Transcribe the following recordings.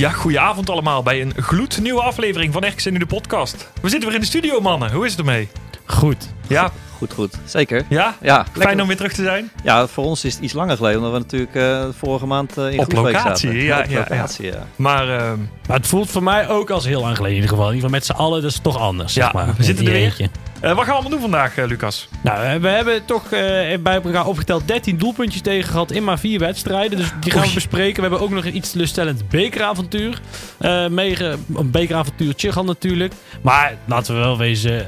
Ja, goedenavond allemaal bij een gloednieuwe aflevering van RKC Nu de podcast. We zitten weer in de studio, mannen. Hoe is het ermee? Goed. Ja, Goed, goed. Zeker. ja? Ja, Fijn lekker. om weer terug te zijn. Ja, voor ons is het iets langer geleden, omdat we natuurlijk eh, vorige maand eh, in Op locatie, zaten. ja, op ja, locatie, ja. Maar ehm, Maar het voelt voor mij ook als heel lang geleden in ieder geval. In ieder geval met z'n allen, dat is toch anders. Ja, zeg maar. we zitten In er weer. Eh, wat gaan we allemaal doen vandaag, eh, Lucas? Nou, eh, we hebben toch bij elkaar opgeteld 13 doelpuntjes tegen gehad in maar vier wedstrijden. Dus die gaan we bespreken. We hebben ook nog een iets teleurstellend bekeravontuur. meege, een bekeravontuur Tjegan natuurlijk. Maar laten we wel wezen,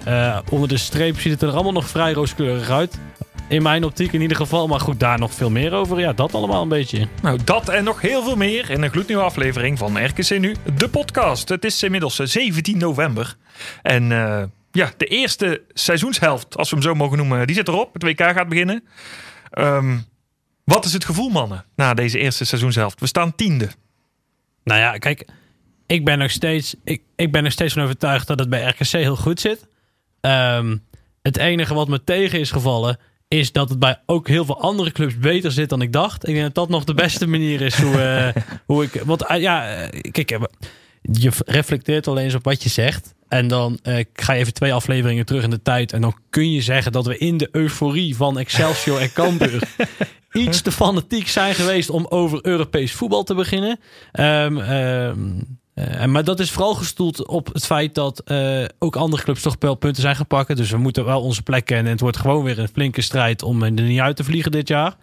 onder de streep ziet het er allemaal nog vrij rooskleurig uit. In mijn optiek in ieder geval. Maar goed, daar nog veel meer over. Ja, dat allemaal een beetje. Nou, dat en nog heel veel meer in een gloednieuwe aflevering van RKC Nu, de podcast. Het is inmiddels eh, 17 november. En ja, de eerste seizoenshelft, als we hem zo mogen noemen, die zit erop. Het WK gaat beginnen. Ehm, wat is het gevoel, mannen, na deze eerste seizoenshelft? We staan tiende. Nou ja, kijk, ik ben nog steeds, ik, ik ben nog steeds van overtuigd dat het bij RKC heel goed zit. Ehm, het enige wat me tegen is gevallen, is dat het bij ook heel veel andere clubs beter zit dan ik dacht. Ik denk dat dat nog de beste manier is hoe, eh, hoe ik. Want eh, ja, eh, kijk, je reflecteert alleen eens op wat je zegt. En dan eh, ga je even twee afleveringen terug in de tijd. En dan kun je zeggen dat we in de euforie van Excelsior en Cambuur iets te fanatiek zijn geweest om over Europees voetbal te beginnen. Ehm, eh, maar dat is vooral gestoeld op het feit dat eh, ook andere clubs toch wel punten zijn gepakt. Dus we moeten wel onze plek kennen. En het wordt gewoon weer een flinke strijd om er niet uit te vliegen dit jaar.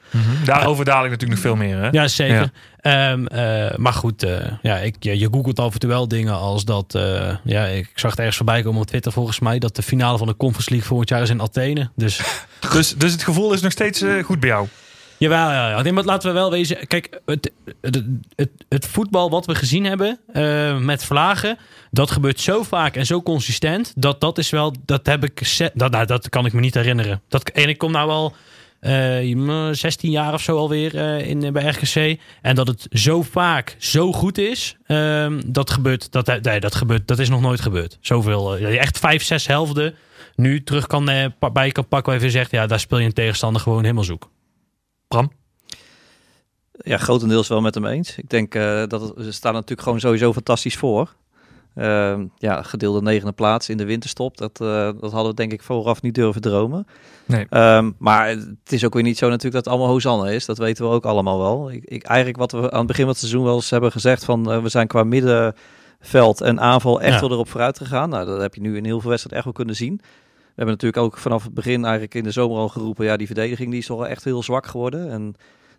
Daarover dadelijk natuurlijk nog veel meer. Hè? Ja, zeker. Ehm, eh, maar goed, eh, ja, ik, je, je googelt af en toe wel dingen als dat... eh, ja, ik zag het ergens voorbij komen op Twitter volgens mij... dat de finale van de Conference League volgend jaar is in Athene. Dus Dus, dus het gevoel is nog steeds eh, goed bij jou. Jawel, ja, ja. Maar laten we wel wezen. Kijk, het, het, het, voetbal wat we gezien hebben eh, met vlagen, dat gebeurt zo vaak en zo consistent. Dat dat is wel, dat heb ik, dat, nou, dat kan ik me niet herinneren. Dat, en ik kom nou al eh 16 jaar of zo alweer eh in, bij RKC. En dat het zo vaak zo goed is, ehm, dat gebeurt, dat, dat gebeurt, dat is nog nooit gebeurd. Zoveel, echt vijf, zes helften nu terug kan, bij kan pakken waar je zegt, ja, daar speel je een tegenstander gewoon helemaal zoek. Bram? ja, grotendeels wel met hem eens. Ik denk eh, dat het, ze staan natuurlijk gewoon sowieso fantastisch voor. Ehm, ja, gedeelde negende plaats in de winterstop. Dat, eh, dat hadden we denk ik vooraf niet durven dromen. Nee. Ehm, maar het is ook weer niet zo natuurlijk dat het allemaal Hosanna is. Dat weten we ook allemaal wel. Ik, ik, eigenlijk wat we aan het begin van het seizoen wel eens hebben gezegd van eh, we zijn qua middenveld en aanval echt Ja. wel erop vooruit gegaan. Nou, dat heb je nu in heel veel wedstrijden echt wel kunnen zien. We hebben natuurlijk ook vanaf het begin eigenlijk in de zomer al geroepen, ja, die verdediging die is toch echt heel zwak geworden. En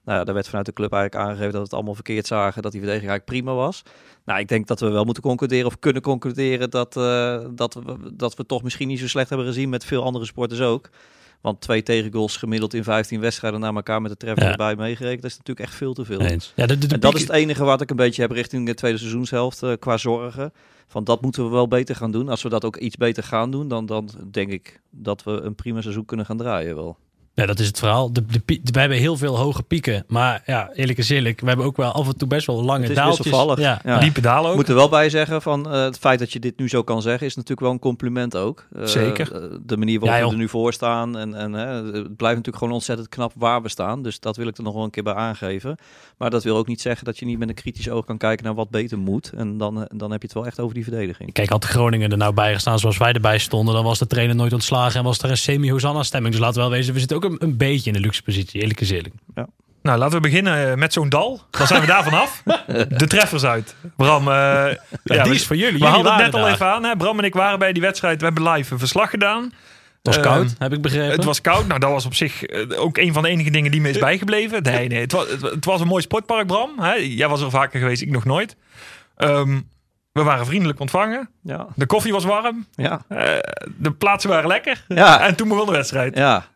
nou ja, daar werd vanuit de club eigenlijk aangegeven dat het allemaal verkeerd zagen, dat die verdediging eigenlijk prima was. Nou, ik denk dat we wel moeten concluderen of kunnen concluderen dat, eh, dat, we, dat we toch misschien niet zo slecht hebben gezien met veel andere sporters ook. Want twee tegengoals gemiddeld in 15 wedstrijden na elkaar met de treffer Ja. erbij meegerekend, dat is natuurlijk echt veel te veel. Eens. Ja, de, de, de En dat piek- is het enige wat ik een beetje heb richting de tweede seizoenshelft eh, qua zorgen. Van dat moeten we wel beter gaan doen. Als we dat ook iets beter gaan doen, dan, dan denk ik dat we een prima seizoen kunnen gaan draaien wel. Ja, dat is het verhaal. De, hebben heel veel hoge pieken. Maar ja, eerlijk is eerlijk. We hebben ook wel af en toe best wel lange Het is daaltjes. Ja, Ja. Diepe dalen ook. Ik moet er wel bij zeggen van eh, het feit dat je dit nu zo kan zeggen is natuurlijk wel een compliment ook. Eh, Zeker. de manier waarop Ja, we er nu voor staan en, en het blijft natuurlijk gewoon ontzettend knap waar we staan. Dus dat wil ik er nog wel een keer bij aangeven. Maar dat wil ook niet zeggen dat je niet met een kritisch oog kan kijken naar wat beter moet. En dan, eh, dan heb je het wel echt over die verdediging. Kijk, had Groningen er nou bij gestaan zoals wij erbij stonden, dan was de trainer nooit ontslagen en was er een semi-Hosanna-stemming. Dus laten we wel wezen, we zitten ook een, een beetje in de luxe positie, eerlijk is eerlijk. Nou, Nou, laten we beginnen eh, met zo'n dal. Dan zijn we daar vanaf. De treffers uit. Bram, eh, ja, die is voor jullie. We Jullie hadden het net al daar. even aan. Hè? Bram en ik waren bij die wedstrijd. We hebben live een verslag gedaan. Het was Eh, koud, heb ik begrepen. Het was koud. Nou, dat was op zich ook een van de enige dingen die me is bijgebleven. Nee, nee. Het was, het, was een mooi sportpark, Bram. Hè? Jij was er vaker geweest, ik nog nooit. Ehm, we waren vriendelijk ontvangen. Ja, De koffie was warm. ja, Eh, de plaatsen waren lekker. ja. En toen begon de wedstrijd. Ja,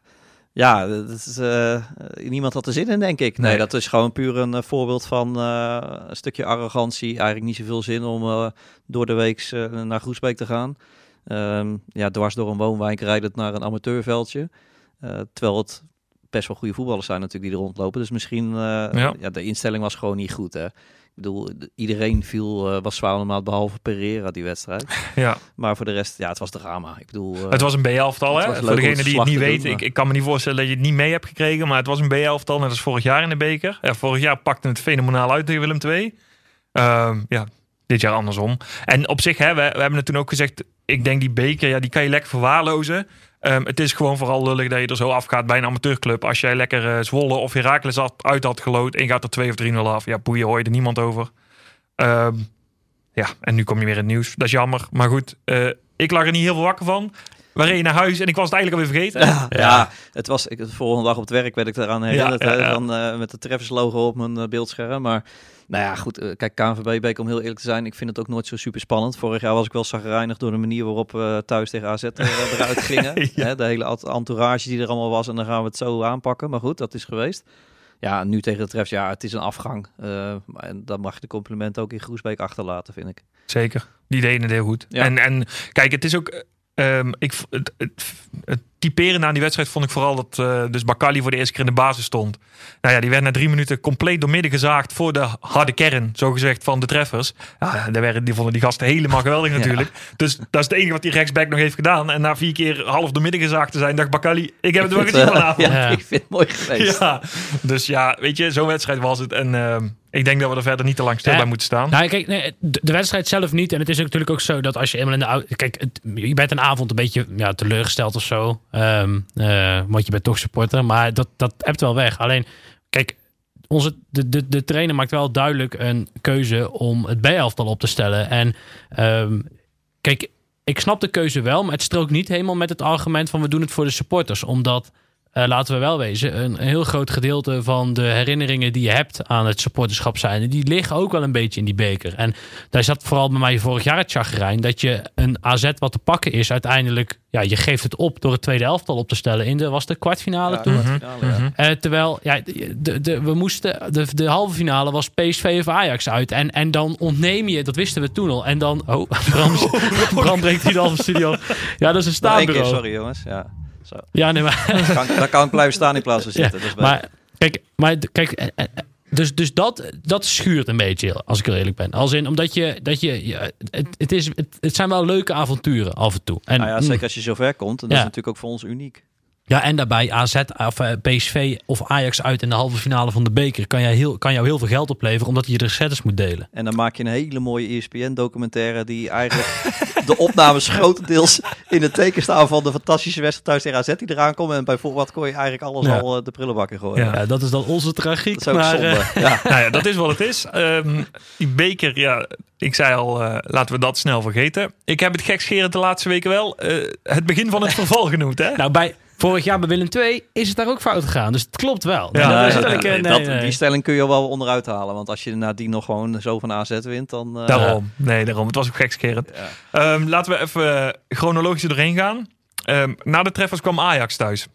ja dat is, eh, niemand had er zin in, denk ik. Nee, Nee. dat is gewoon puur een eh, voorbeeld van eh, een stukje arrogantie. Eigenlijk niet zoveel zin om eh, door de week eh, naar Groesbeek te gaan. Ehm, ja, dwars door een woonwijk rijdend naar een amateurveldje. Eh, terwijl het best wel goede voetballers zijn natuurlijk die er rondlopen. Dus misschien, eh, Ja. ja. de instelling was gewoon niet goed, hè. Ik bedoel, de- iedereen viel, eh, was zwaar ondermaat, behalve Pereira die wedstrijd. Ja. Maar voor de rest, ja, het was drama. Ik bedoel... eh, Het was een B-elftal, hè? Voor degene die het niet doen, weten. Ik, maar- ik kan me niet voorstellen dat je het niet mee hebt gekregen. Maar het was een B-elftal, net als vorig jaar in de beker. Ja, vorig jaar pakte het fenomenaal uit tegen Willem II. Ehm, ja, dit jaar andersom. En op zich, hè, we, we hebben het toen ook gezegd... Ik denk die beker, ja, die kan je lekker verwaarlozen. Ehm, het is gewoon vooral lullig dat je er zo afgaat bij een amateurclub. Als jij lekker eh, Zwolle of Heracles uit had gelood... en je gaat er 2 of 3-0 af. Ja, boeien, hoor je er niemand over. Ehm, ja, en nu kom je weer in het nieuws. Dat is jammer. Maar goed, eh, ik lag er niet heel veel wakker van. We reden naar huis en ik was het eigenlijk alweer vergeten. Ja, ja. het was ik, de volgende dag op het werk werd ik eraan herinnerd. Ja, ja, hè, ja. Dan, eh, met de Treffers logo op mijn beeldscherm. Maar nou ja, goed. eh, kijk, KNVB Beek, om heel eerlijk te zijn, ik vind het ook nooit zo super spannend. Vorig jaar was ik wel zagrijnig door de manier waarop we thuis tegen AZ er, eruit gingen. Ja. De hele ent- entourage die er allemaal was. En dan gaan we het zo aanpakken. Maar goed, dat is geweest. Ja, nu tegen de Treffers, ja, het is een afgang. Eh, en dan mag je de compliment ook in Groesbeek achterlaten, vind ik. Zeker. Die deden het heel goed. Ja. En, en kijk, het is ook. ehm, ik, het, het typerende aan die wedstrijd vond ik vooral dat eh, dus Bakali voor de eerste keer in de basis stond. Nou ja, die werd na drie minuten compleet doormidden gezaagd voor de harde kern, zogezegd, van de treffers. Ja, daar werden, die vonden die gasten helemaal geweldig natuurlijk. Dus dat is het enige wat die rechtsback nog heeft gedaan. En na vier keer half doormidden gezaagd te zijn, dacht Bakali, ik heb het wel gezien vanavond. ja, Ja. ik vind het mooi geweest. Ja, dus ja, weet je, zo'n wedstrijd was het. En ehm, ik denk dat we er verder niet te lang stil Ja. bij moeten staan. Nou, kijk, nee, de, de wedstrijd zelf niet. En het is ook natuurlijk ook zo dat als je eenmaal in de auto... Kijk, het- je bent een avond een beetje ja, teleurgesteld of zo. Ehm, eh, want je bent toch supporter. Maar dat, dat hebt wel weg. Alleen, kijk, onze, de, de, de trainer maakt wel duidelijk een keuze om het B-elftal op te stellen. En ehm, kijk, ik snap de keuze wel. Maar het strookt niet helemaal met het argument van we doen het voor de supporters. Omdat... eh, laten we wel wezen, een, een heel groot gedeelte van de herinneringen die je hebt aan het supporterschap zijn, die liggen ook wel een beetje in die beker. En daar zat vooral bij mij vorig jaar het chagrijn, dat je een AZ wat te pakken is, uiteindelijk, ja, je geeft het op door het tweede elftal op te stellen in de, was de kwartfinale Ja, toen? finale, ja. Eh, terwijl, ja, de, de, we moesten, de, de halve finale was PSV of Ajax uit. En, en dan ontneem je, dat wisten we toen al. En dan, oh, Bram, Bram breekt hier de halve studio. Ja, dat is een één keer, staanbureau. sorry jongens. Ja, zo. Ja, nee, maar... Kan, dan kan ik blijven staan in plaats van zitten. dat is beter. Maar kijk, maar kijk eh, eh, dus, dus dat, dat schuurt een beetje, als ik heel eerlijk ben. Als in, omdat je, dat je, ja, het, het, is, het, het zijn wel leuke avonturen af en toe. En, nou ja, zeker als je zover komt. En dat Ja. is natuurlijk ook voor ons uniek. Ja, en daarbij AZ of eh, PSV of Ajax uit in de halve finale van de beker kan, jij heel, kan jou heel veel geld opleveren, omdat je de recettes moet delen. En dan maak je een hele mooie ESPN-documentaire die eigenlijk de opnames grotendeels in het teken staan van de fantastische wedstrijd thuis tegen AZ die eraan komen. En bij wat kon je eigenlijk alles Ja. al eh, de prullenbak in gooien. Ja. Ja, dat is dan onze tragiek. Dat is ook maar, zonde. eh, ja. nou ja, dat is wat het is. Ehm, die beker, ja, ik zei al, laten we dat snel vergeten. Ik heb het gekscherend de laatste weken wel het begin van het verval genoemd. Hè? nou, bij, vorig jaar bij Willem II is het daar ook fout gegaan. Dus het klopt wel. Ja, dat Nee, nee, eh, nee, dat-. Die stelling kun je wel onderuit halen. Want als je nadien nog gewoon zo van AZ wint, dan... eh, daarom. Nee, daarom. Het was ook gekscherend. ja. Ehm, laten we even eh, chronologisch doorheen gaan. Ehm, na de treffers kwam Ajax thuis.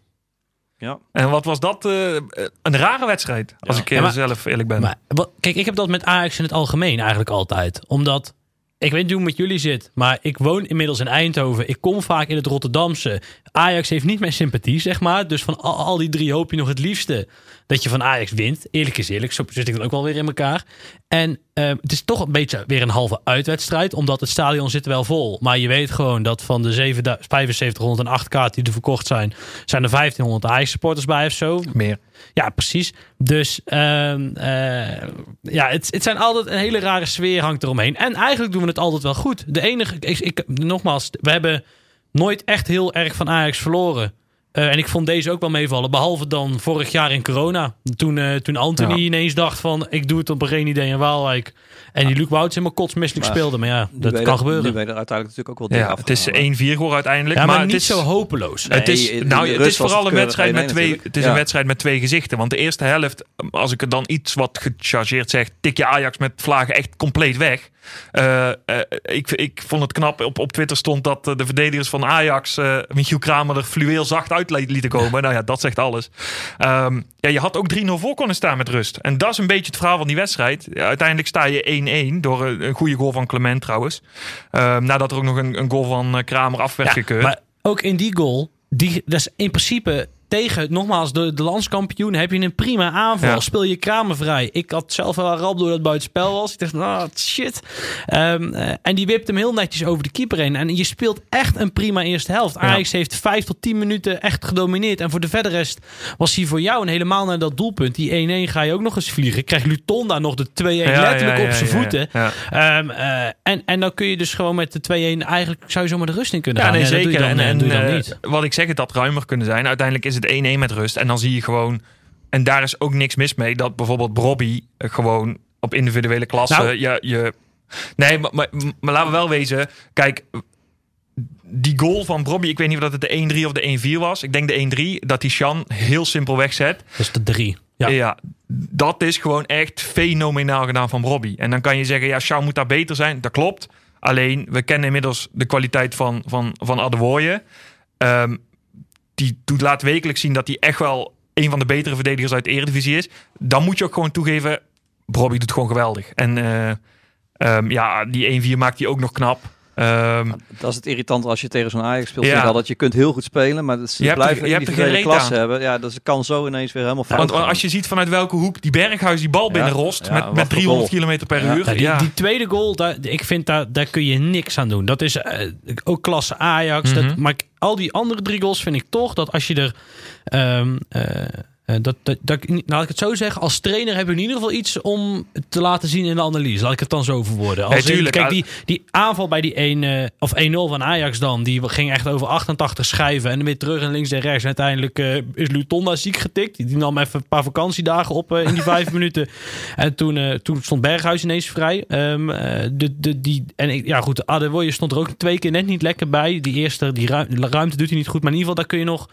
Ja. En wat was dat? eh, een rare wedstrijd, als Ja. ik Ja, maar- zelf eerlijk ben. Maar, wat, kijk, ik heb dat met Ajax in het algemeen eigenlijk altijd. Omdat, ik weet niet hoe het met jullie zit, maar ik woon inmiddels in Eindhoven. Ik kom vaak in het Rotterdamse. Ajax heeft niet mijn sympathie, zeg maar. Dus van al, al die drie hoop je nog het liefste dat je van Ajax wint. Eerlijk is eerlijk, zo zit ik dan ook wel weer in elkaar. En eh, het is toch een beetje weer een halve uitwedstrijd, omdat het stadion zit wel vol. Maar je weet gewoon dat van de 7 7508 kaarten die er verkocht zijn, zijn er 1500 Ajax-supporters bij of zo. Meer. Ja, precies. Dus ehm, eh, ja, het, het zijn altijd een hele rare sfeer hangt eromheen. En eigenlijk doen we het altijd wel goed. De enige, ik, ik, nogmaals, we hebben nooit echt heel erg van Ajax verloren. Eh, en ik vond deze ook wel meevallen. Behalve dan vorig jaar in corona. Toen, eh, toen Anthony Ja. ineens dacht van... ik doe het op een geen idee in Waalwijk. En die Luc Wouts helemaal kotsmisselijk Maar speelde. Maar ja, dat kan er- Nu gebeuren. ben je er uiteindelijk natuurlijk ook wel Ja, het is afgegaan, 1-4 geworden uiteindelijk. Ja, maar, maar het niet is, zo hopeloos. Het is, nou, het is vooral het een wedstrijd, met 1-1 twee, natuurlijk. het is Ja. een wedstrijd met twee gezichten. Want de eerste helft, als ik het dan iets wat gechargeerd zeg, tik je Ajax met vlagen echt compleet weg. Eh, eh, ik, ik vond het knap. Op, op Twitter stond dat eh, de verdedigers van Ajax Michiel Kramer er fluweel zacht uit li- lieten komen. nou ja, dat zegt alles. Ehm, ja, je had ook 3-0 voor kunnen staan met rust. En dat is een beetje het verhaal van die wedstrijd. Uiteindelijk sta je 1-1 door een, een goede goal van Clement trouwens. Ehm, nadat er ook nog een, een goal van Kramer af werd Ja, gekeurd. maar ook in die goal, die, dat is in principe tegen, nogmaals, de, de landskampioen heb je een prima aanval. Ja. Speel je kramen vrij. Ik had zelf wel rap door dat het buitenspel was. Ik dacht, ah, shit. Ehm, eh, en die wipt hem heel netjes over de keeper heen. En je speelt echt een prima eerste helft. Ajax heeft vijf tot tien minuten echt gedomineerd. En voor de verder rest was hij voor jou en helemaal naar dat doelpunt. Die 1-1 ga je ook nog eens vliegen. Krijgt Luton daar nog de 2-1 Ja, letterlijk ja, op ja, zijn ja, voeten. ja. Ehm, eh, en, en dan kun je dus gewoon met de 2-1 eigenlijk zou je zomaar de rust in kunnen Ja, gaan. nee, Ja, zeker. en doe je dan niet. wat ik zeg, het had ruimer kunnen zijn. Uiteindelijk is het 1-1 met rust. En dan zie je gewoon... En daar is ook niks mis mee. Dat bijvoorbeeld Bobby gewoon op individuele klasse... Nou. je, je, nee, maar, maar, maar laten we wel wezen... Kijk, die goal van Bobby... Ik weet niet of dat het de 1-3 of de 1-4 was. Ik denk de 1-3. Dat die Sjan heel simpel wegzet. Dat is de 3. Ja. Ja. dat is gewoon echt fenomenaal gedaan van Robbie. En dan kan je zeggen, ja, Shaw moet daar beter zijn. Dat klopt. Alleen, we kennen inmiddels de kwaliteit van, van, van Adewoye. Ehm, die doet laat wekelijks zien dat hij echt wel een van de betere verdedigers uit de Eredivisie is. Dan moet je ook gewoon toegeven, Robbie doet gewoon geweldig. En eh, ehm, ja, die 1-4 maakt hij ook nog knap. Ehm, Dat is het irritant als je tegen zo'n Ajax speelt. Ja. wel dat je kunt heel goed spelen, maar ze Je hebt er- blijven je hebt er aan. hebben. Ja, het kan zo ineens weer helemaal fout want gaan. als je ziet vanuit welke hoek die Berghuis die bal Ja, binnenrost ja, met, met voor 300 goal. km per Ja. uur. Ja, die, ja. die tweede goal, daar, ik vind daar, daar kun je niks aan doen. Dat is eh, ook klasse Ajax. dat, Mhm. maar ik- al die andere drie goals vind ik toch dat als je er. ehm, eh, eh, dat, dat, dat, laat ik het zo zeggen. Als trainer heb je in ieder geval iets om te laten zien in de analyse. Laat ik het dan zo verwoorden. Als Nee, in- tuurlijk. kijk, die, die aanval bij die 1 eh, of 1-0 van Ajax dan. Die ging echt over 88 schijven. En weer terug en links en rechts. En uiteindelijk eh, is Lutonda ziek getikt. Die nam even een paar vakantiedagen op in die vijf minuten. En toen, toen stond Berghuis ineens vrij. Eh, de, de, die, en ja, goed, Adewoye stond er ook twee keer net niet lekker bij. Die eerste, die ruim- ruimte doet hij niet goed. Maar in ieder geval, daar kun je nog.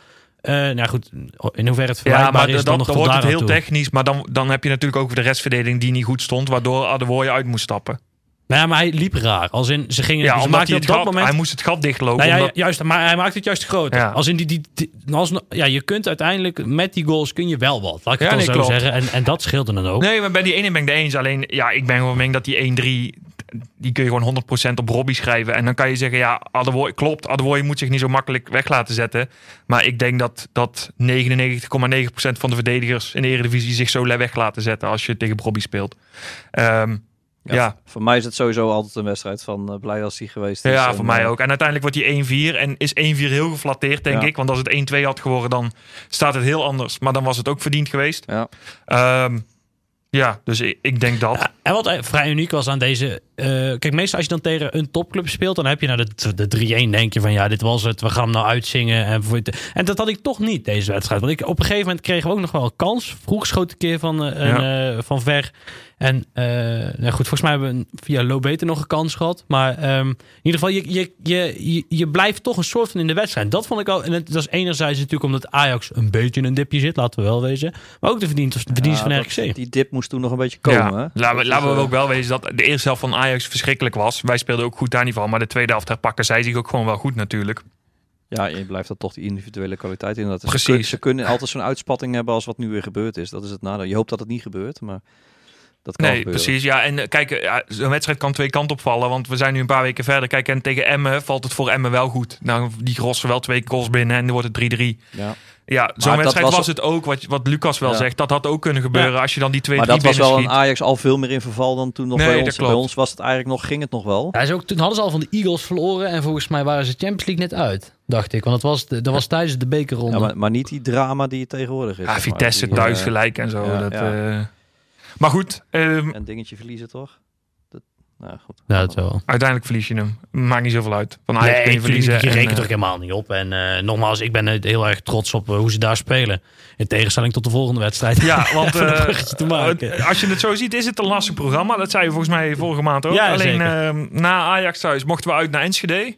Eh, nou goed, in hoeverre het Ja, vergelijkbaar maar is, dan, nog wordt het heel toe. technisch. Maar dan, dan heb je natuurlijk ook de restverdediging die niet goed stond. Waardoor Adewoye uit moest stappen. Nou ja, maar hij liep raar. Als in, ze gingen, Ja, ze omdat maakten hij, op dat gat, moment... hij moest het gat dichtlopen. Nou ja, omdat- juist, maar hij maakt het juist groter. Ja. Als in die, die, die- als, ja, je kunt uiteindelijk met die goals kun je wel wat. Laat ik Ja, het dan nee, zo klopt. zeggen. En, en dat scheelde dan ook. Nee, maar bij die ene ben ik het eens. Alleen, ja, ik ben gewoon mening dat die 1-3... Die kun je gewoon 100% op Robbie schrijven. En dan kan je zeggen, ja, Adewoye, klopt. Adewoye moet zich niet zo makkelijk weg laten zetten. Maar ik denk dat, dat 99,9% van de verdedigers in de Eredivisie zich zo weg laten zetten als je tegen Robbie speelt. Ehm, Ja, ja. Voor mij is het sowieso altijd een wedstrijd van eh, blij als die geweest is. Ja, En, voor mij eh, ook. En uiteindelijk wordt die 1-4. En is 1-4 heel geflatteerd, denk Ja. ik. Want als het 1-2 had geworden, dan staat het heel anders. Maar dan was het ook verdiend geweest. Ja. Ehm, ja, dus ik, ik denk dat. Ja, en wat vrij uniek was aan deze... eh, kijk, meestal als je dan tegen een topclub speelt... dan heb je naar de, de 3-1 denk je van... ja, dit was het, we gaan hem nou uitzingen. En, en dat had ik toch niet, deze wedstrijd. Want ik, op een gegeven moment kregen we ook nog wel een kans. Vroeg schoot een keer van, eh, eh, van ver. En eh, nou goed, volgens mij hebben we via Low Beter nog een kans gehad. Maar ehm, in ieder geval, je, je, je, je, je blijft toch een soort van in de wedstrijd. Dat vond ik al... En het, dat is enerzijds natuurlijk omdat Ajax een beetje in een dipje zit. Laten we wel wezen. Maar ook de verdienst, de verdienst ja, van dat- RKC. Die dip moest toen nog een beetje komen. ja, laten we, laten we ook wel wezen dat de eerste helft van Ajax verschrikkelijk was. Wij speelden ook goed daar niet van. Maar de tweede helft herpakken zij zich ook gewoon wel goed natuurlijk. Ja, je blijft dat toch die individuele kwaliteit in. Precies. Ze, kun- ze kunnen altijd zo'n uitspatting hebben als wat nu weer gebeurd is. Dat is het nadeel. Je hoopt dat het niet gebeurt, maar dat kan Nee, gebeuren. precies. Ja, en eh, kijk, eh, ja, zo'n wedstrijd kan twee kanten opvallen. Want we zijn nu een paar weken verder. Kijk, en tegen Emmen valt het voor Emmen wel goed. Nou, die rossen wel twee goals binnen en dan wordt het 3-3. Ja. Ja, zo'n wedstrijd was- was, het ook, wat, wat Lucas wel Ja. zegt. Dat had ook kunnen gebeuren als je dan die 2-3 Maar dat was wel een. Ajax al veel meer in verval dan toen nog Nee, bij dat ons. Bij ons was het eigenlijk nog, ging het nog wel. Ja, is ook, toen hadden ze al van de Eagles verloren. En volgens mij waren ze Champions League net uit. Dacht ik. Want dat was, dat was tijdens de bekerronde. Ja, maar, maar niet die drama die het tegenwoordig is. Ja, maar. Vitesse Die, thuis eh, gelijk en zo. ja, dat, ja. Maar goed, ehm, Een dingetje verliezen toch? Dat, Nou, goed. Ja, dat wel. Uiteindelijk verlies je hem. Maakt niet zoveel uit. Van Ajax Nee, kun je verliezen. je en, rekent eh, er helemaal niet op. En eh, nogmaals, ik ben heel erg trots op eh, hoe ze daar spelen. In tegenstelling tot de volgende wedstrijd. Ja, want als je het zo ziet, is het een lastig programma. Dat zei je volgens mij vorige maand ook. Ja, Alleen zeker. eh, na Ajax thuis mochten we uit naar Enschede.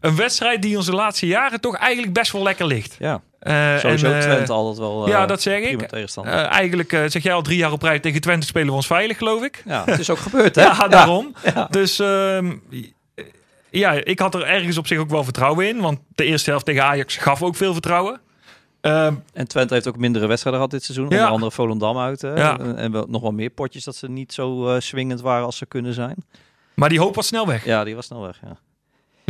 Een wedstrijd die ons de laatste jaren toch eigenlijk best wel lekker ligt. Ja, Eh, sowieso en, eh, Twente altijd wel eh, ja, dat zeg ik. Eh, eigenlijk eh, zeg jij al drie jaar op rij tegen Twente spelen we ons veilig, geloof ik. ja, het is ook gebeurd, hè? Ja, daarom. Ja. Dus ehm, ja, ik had er ergens op zich ook wel vertrouwen in. Want de eerste helft tegen Ajax gaf ook veel vertrouwen. Ehm, En Twente heeft ook mindere wedstrijden gehad dit seizoen. Ja. Onder andere Volendam uit. Ja. En, en wel, nog wel meer potjes dat ze niet zo eh, swingend waren als ze kunnen zijn. maar die hoop was snel weg. Ja, die was snel weg. Ja.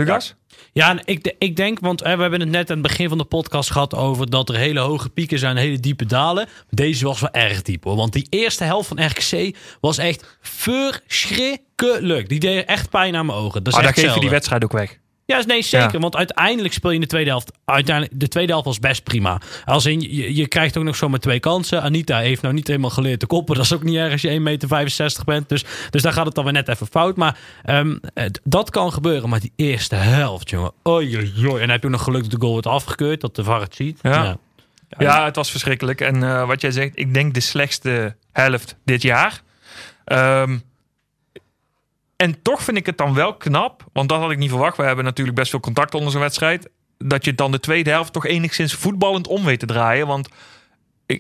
Lucas? Ja, en ik, ik denk, want we hebben het net aan het begin van de podcast gehad over dat er hele hoge pieken zijn, hele diepe dalen. Deze was wel erg diep hoor. Want die eerste helft van RKC was echt verschrikkelijk. Die deed echt pijn aan mijn ogen. Dat is dan echt geef je die wedstrijd ook weg. Ja, nee, zeker. Ja. Want uiteindelijk speel je in de tweede helft. Uiteindelijk, de tweede helft was best prima. Als in, je, je krijgt ook nog zomaar twee kansen. Anita heeft nou niet helemaal geleerd te koppen. Dat is ook niet erg als je 1,65 meter bent. Dus, dus daar gaat het dan weer net even fout. Maar ehm, dat kan gebeuren. Maar die eerste helft, jongen. Oei, oei, oei. En dan heb je ook nog geluk dat de goal wordt afgekeurd. Dat de VAR het ziet. Ja. Ja, het was verschrikkelijk. En eh, wat jij zegt, ik denk de slechtste helft dit jaar. Ehm, en toch vind ik het dan wel knap, want dat had ik niet verwacht. We hebben natuurlijk best veel contact onder zo'n wedstrijd. Dat je dan de tweede helft toch enigszins voetballend om weet te draaien. Want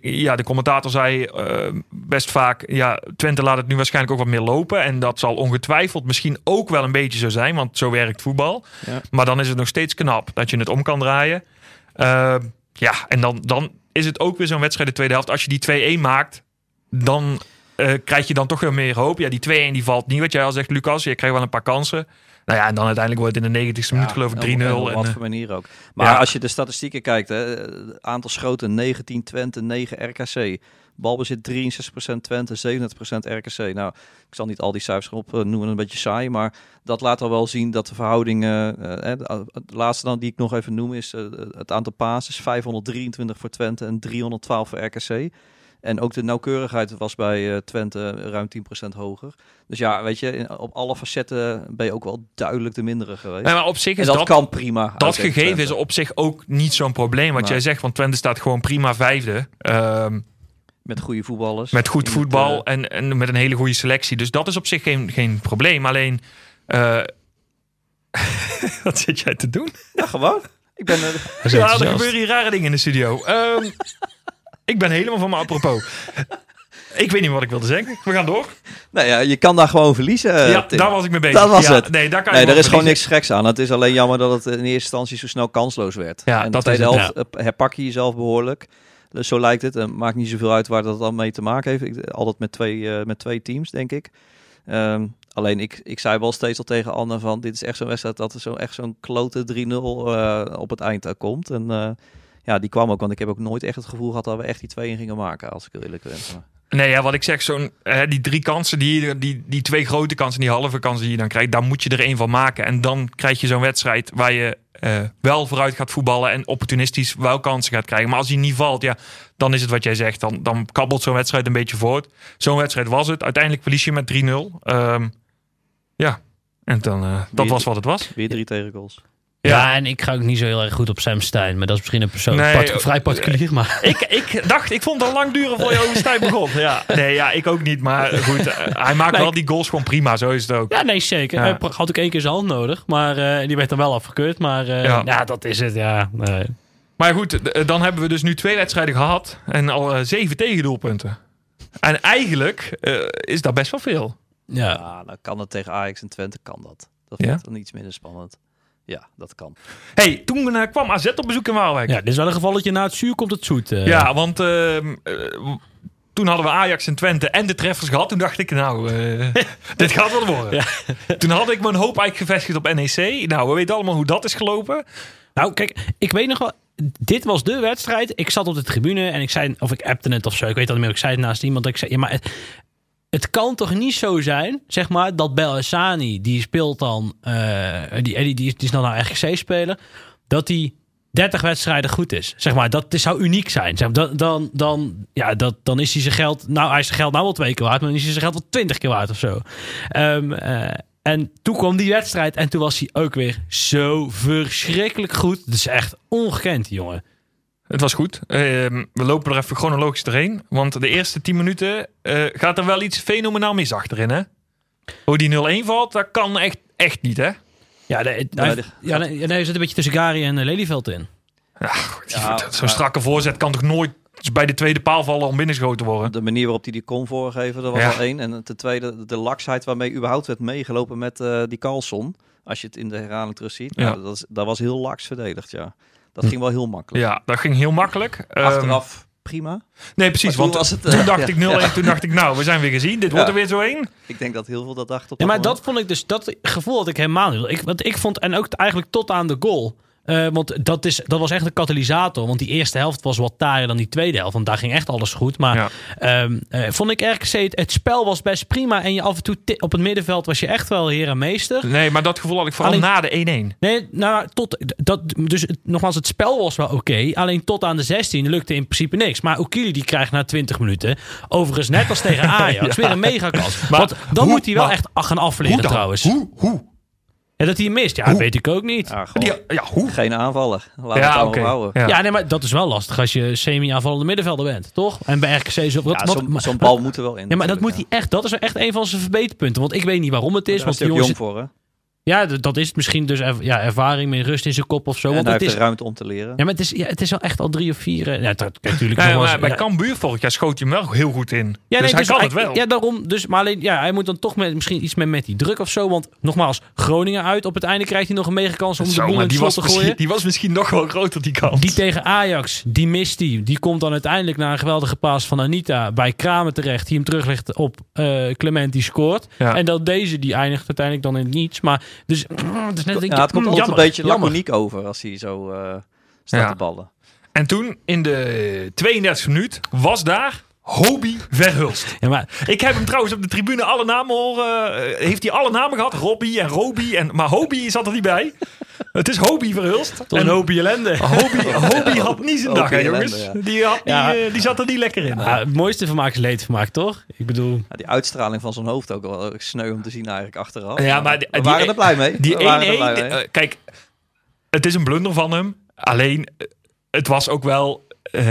ja, de commentator zei eh, best vaak... Ja, Twente laat het nu waarschijnlijk ook wat meer lopen. En dat zal ongetwijfeld misschien ook wel een beetje zo zijn. Want zo werkt voetbal. Ja. Maar dan is het nog steeds knap dat je het om kan draaien. Eh, ja, en dan, dan is het ook weer zo'n wedstrijd de tweede helft. Als je die 2-1 maakt, dan eh, krijg je dan toch weer meer hoop. Ja, die 2-1 die valt niet, wat jij al zegt, Lucas. Je krijgt wel een paar kansen. Nou ja, en dan uiteindelijk wordt het in de 90ste minuut geloof ik 3-0. En op wat eh, voor manier ook. Maar ja. als je de statistieken kijkt, hè, het aantal schoten 19 Twente, 9 RKC. Balbezit 63% Twente, 37% RKC. Nou, ik zal niet al die cijfers op eh, noemen, een beetje saai. Maar dat laat al wel zien dat de verhoudingen... eh, eh, de, de laatste dan die ik nog even noem is eh, het aantal passes. 523 voor Twente en 312 voor RKC. En ook de nauwkeurigheid was bij eh, Twente ruim 10% hoger. Dus ja, weet je, in- op alle facetten ben je ook wel duidelijk de mindere geweest. nee, maar op zich En is dat, dat, kan prima. dat gegeven Twente. is op zich ook niet zo'n probleem. Wat jij zegt, want Twente staat gewoon prima vijfde. Ehm, Met goede voetballers. met goed het, voetbal eh, en, en met een hele goede selectie. Dus dat is op zich geen, geen probleem. Alleen, eh, wat zit jij te doen? ja, gewoon. Ik ben... eh, Ja, er gebeuren hier rare dingen in de studio. Ehm, ik ben helemaal van mijn apropos. Ik weet niet wat ik wilde zeggen. We gaan door. nou ja, je kan daar gewoon verliezen. ja, Tim. daar was ik mee bezig. Dat was Ja, het. Nee, daar kan Nee, je er is gewoon niks geks aan. Het is alleen jammer dat het in eerste instantie zo snel kansloos werd. Ja, en de dat tweede is het, helft eh, herpak je jezelf behoorlijk. Dus zo lijkt het. En maakt niet zoveel uit waar dat dan mee te maken heeft. Ik, altijd met twee, eh, met twee teams, denk ik. Ehm, alleen ik, ik zei wel steeds al tegen Anne van... dit is echt zo'n wedstrijd dat er zo, echt zo'n klote 3-0 eh, op het eind komt. En ja, die kwam ook. Want ik heb ook nooit echt het gevoel gehad dat we echt die twee in gingen maken. Als ik heel eerlijk ben. Nee, ja, wat ik zeg, zo'n, hè, die drie kansen, die, die, die twee grote kansen, die halve kansen die je dan krijgt, daar moet je er één van maken. En dan krijg je zo'n wedstrijd waar je eh, wel vooruit gaat voetballen en opportunistisch wel kansen gaat krijgen. Maar als die niet valt, ja, dan is het wat jij zegt. Dan, dan kabbelt zo'n wedstrijd een beetje voort. Zo'n wedstrijd was het. Uiteindelijk verlies je met 3-0. Ehm, ja, en dan, eh, dat Weer- was wat het was. Weer drie tegengoals. Ja. en ik ga ook niet zo heel erg goed op Sam Stein. Maar dat is misschien een persoon Nee, part- eh, vrij particulier. Maar Ik, ik dacht, ik vond het al lang duren voor je over begon. Ja, nee, ja, ik ook niet. Maar goed, eh, hij maakt Nee, wel die goals gewoon prima. Zo is het ook. ja, nee, zeker. Ja. Hij had ook één keer zijn hand nodig. Maar eh, die werd dan wel afgekeurd. Maar eh, Ja. ja. dat is het. Ja, nee. Maar goed, dan hebben we dus nu twee wedstrijden gehad en al eh, zeven tegendoelpunten. En eigenlijk eh, is dat best wel veel. ja. Ja, dan kan het tegen Ajax en Twente, kan dat. Dat Ja? vind ik dan iets minder spannend. Ja, dat kan. hey, toen eh, kwam AZ op bezoek in Waalwijk. ja, Ja, dit is wel een gevalletje na het zuur komt het zoet. eh. want ehm, eh, toen hadden we Ajax en Twente en de treffers gehad. Toen dacht ik, nou, eh, dit gaat wel worden. Toen had ik mijn hoop eigenlijk gevestigd op NEC. Nou, we weten allemaal hoe dat is gelopen. Nou, kijk, ik weet nog wel. Dit was de wedstrijd. Ik zat op de tribune en ik zei, of ik appte het of zo. Ik weet dat niet meer. Ik zei het naast iemand. Ik zei, ja, maar het, kan toch niet zo zijn, zeg maar, dat Belhassani, die speelt dan, eh, die, die, die, die is dan naar RGC spelen, dat die 30 wedstrijden goed is. Zeg maar, dat is- zou uniek zijn. Zeg, maar, dan, dan, ja, dat, dan is hij zijn geld, nou, hij is zijn geld nou wel twee keer waard, maar dan is hij zijn geld wel twintig keer waard of zo. Ehm, eh, en toen kwam die wedstrijd en toen was hij ook weer zo verschrikkelijk goed. Dat is echt ongekend, jongen. Het was goed. Ehm, we lopen er even chronologisch doorheen. Want de eerste 10 minuten eh, gaat er wel iets fenomenaal mis achterin, hè? Hoe die 0-1 valt, dat kan echt, echt niet, hè? Ja, de, Ja, hij, de- ja, nee, ja, nee, er zit een beetje tussen Gary en eh, Lelyveld in. Ja, Zo'n strakke voorzet kan toch nooit bij de tweede paal vallen om binnengeschoten worden? De manier waarop hij die kon voorgeven, dat was Ja. al één. En ten tweede, de laksheid waarmee überhaupt werd meegelopen met eh, die Carlson. Als je het in de herhaling terug ziet. Ja. Nou, dat, is, dat was heel laks verdedigd, ja. Dat ging wel heel makkelijk. Ja, dat ging heel makkelijk. Ehm, Achteraf prima. nee, precies. Toen Want was het, toen eh, dacht ja. ik 0-1. Toen dacht ik, nou, we zijn weer gezien. Dit wordt Ja. er weer zo één. Ik denk dat heel veel dat dachten op Ja, maar moment. dat vond ik dus, dat gevoel had ik helemaal niet. Ik, want ik vond, en ook eigenlijk tot aan de goal. Eh, want dat, is, dat was echt een katalysator. Want die eerste helft was wat taaier dan die tweede helft. Want daar ging echt alles goed. Maar Ja. ehm, eh, vond ik RKC, het, het spel was best prima. En je af en toe op het middenveld was je echt wel heer en meester. Nee, maar dat gevoel had ik vooral Alleen- na de 1-1. Nee, nou, tot, dat, dus nogmaals, het spel was wel oké. alleen tot aan de 16 lukte in principe niks. Maar Okili die krijgt na 20 minuten, overigens net als tegen Ajax, weer een megakans. Want dan hoe- moet hij wel maar echt gaan afleren trouwens. Hoe? Hoe? Ja, dat hij hem mist, ja, weet ik ook niet. Ja, hoe? geen aanvaller. Laten we het allemaal houden. Ja. Ja, nee, maar dat is wel lastig als je semi-aanvallende middenvelder bent, toch? En bij RKC Ja, wat- zo'n maar- zo'n bal moet er wel in. Ja, maar dat moet hij echt... Dat is echt een van zijn verbeterpunten. Want ik weet niet waarom het is. Daar Want is hij die jongens... jong voor, hè? Ja, dat is het misschien dus er- ja, ervaring met rust in zijn kop of zo. En Want hij het heeft is, de ruimte om te leren. ja, maar het is, ja, het is wel echt al drie of vier... Ja, dat, natuurlijk Ja, maar bij ja. Cambuur vorig jaar schoot hij hem wel heel goed in. Ja, dus nee, hij kan het wel. Ja, daarom. Dus, maar alleen, ja, hij moet dan toch met, misschien iets met, met die druk of zo. Want nogmaals, Groningen uit. Op het einde krijgt hij nog een mega kans om de boel in het die, slot was te gooien. die was misschien nog wel groter, die kans. Die tegen Ajax, die mist hij. Die komt dan uiteindelijk na een geweldige paas van Anita bij Kramer terecht. Die hem teruglegt op eh, Clement, die scoort. Ja. En dan deze, die eindigt uiteindelijk dan in het niets. Maar dus, mm, het is net Ja, het komt altijd jammer, een beetje laconiek over als hij zo eh, staat te ballen. En toen, in de 32e minuut, was daar Hobie Verhulst. Ja, maar Ik heb hem trouwens op de tribune alle namen horen. eh, heeft hij alle namen gehad? Robbie en Roby. En, maar Hobie zat er niet bij. Het is Hobie Verhulst. tot een En hoopje ellende. Hobie, Hobie had niet zijn dag, hè, Hobie jongens. ellende, ja. Die, had Ja. eh, die zat er niet lekker in. Ja, het mooiste vermaak is leedvermaak, toch? Ik bedoel... Ja, die uitstraling van zijn hoofd ook wel sneu om te zien eigenlijk achteraf. Ja, maar die- we die- waren er blij mee. Die er 1-1, blij mee. eh, kijk, het is een blunder van hem. Alleen, eh, het was ook wel... eh,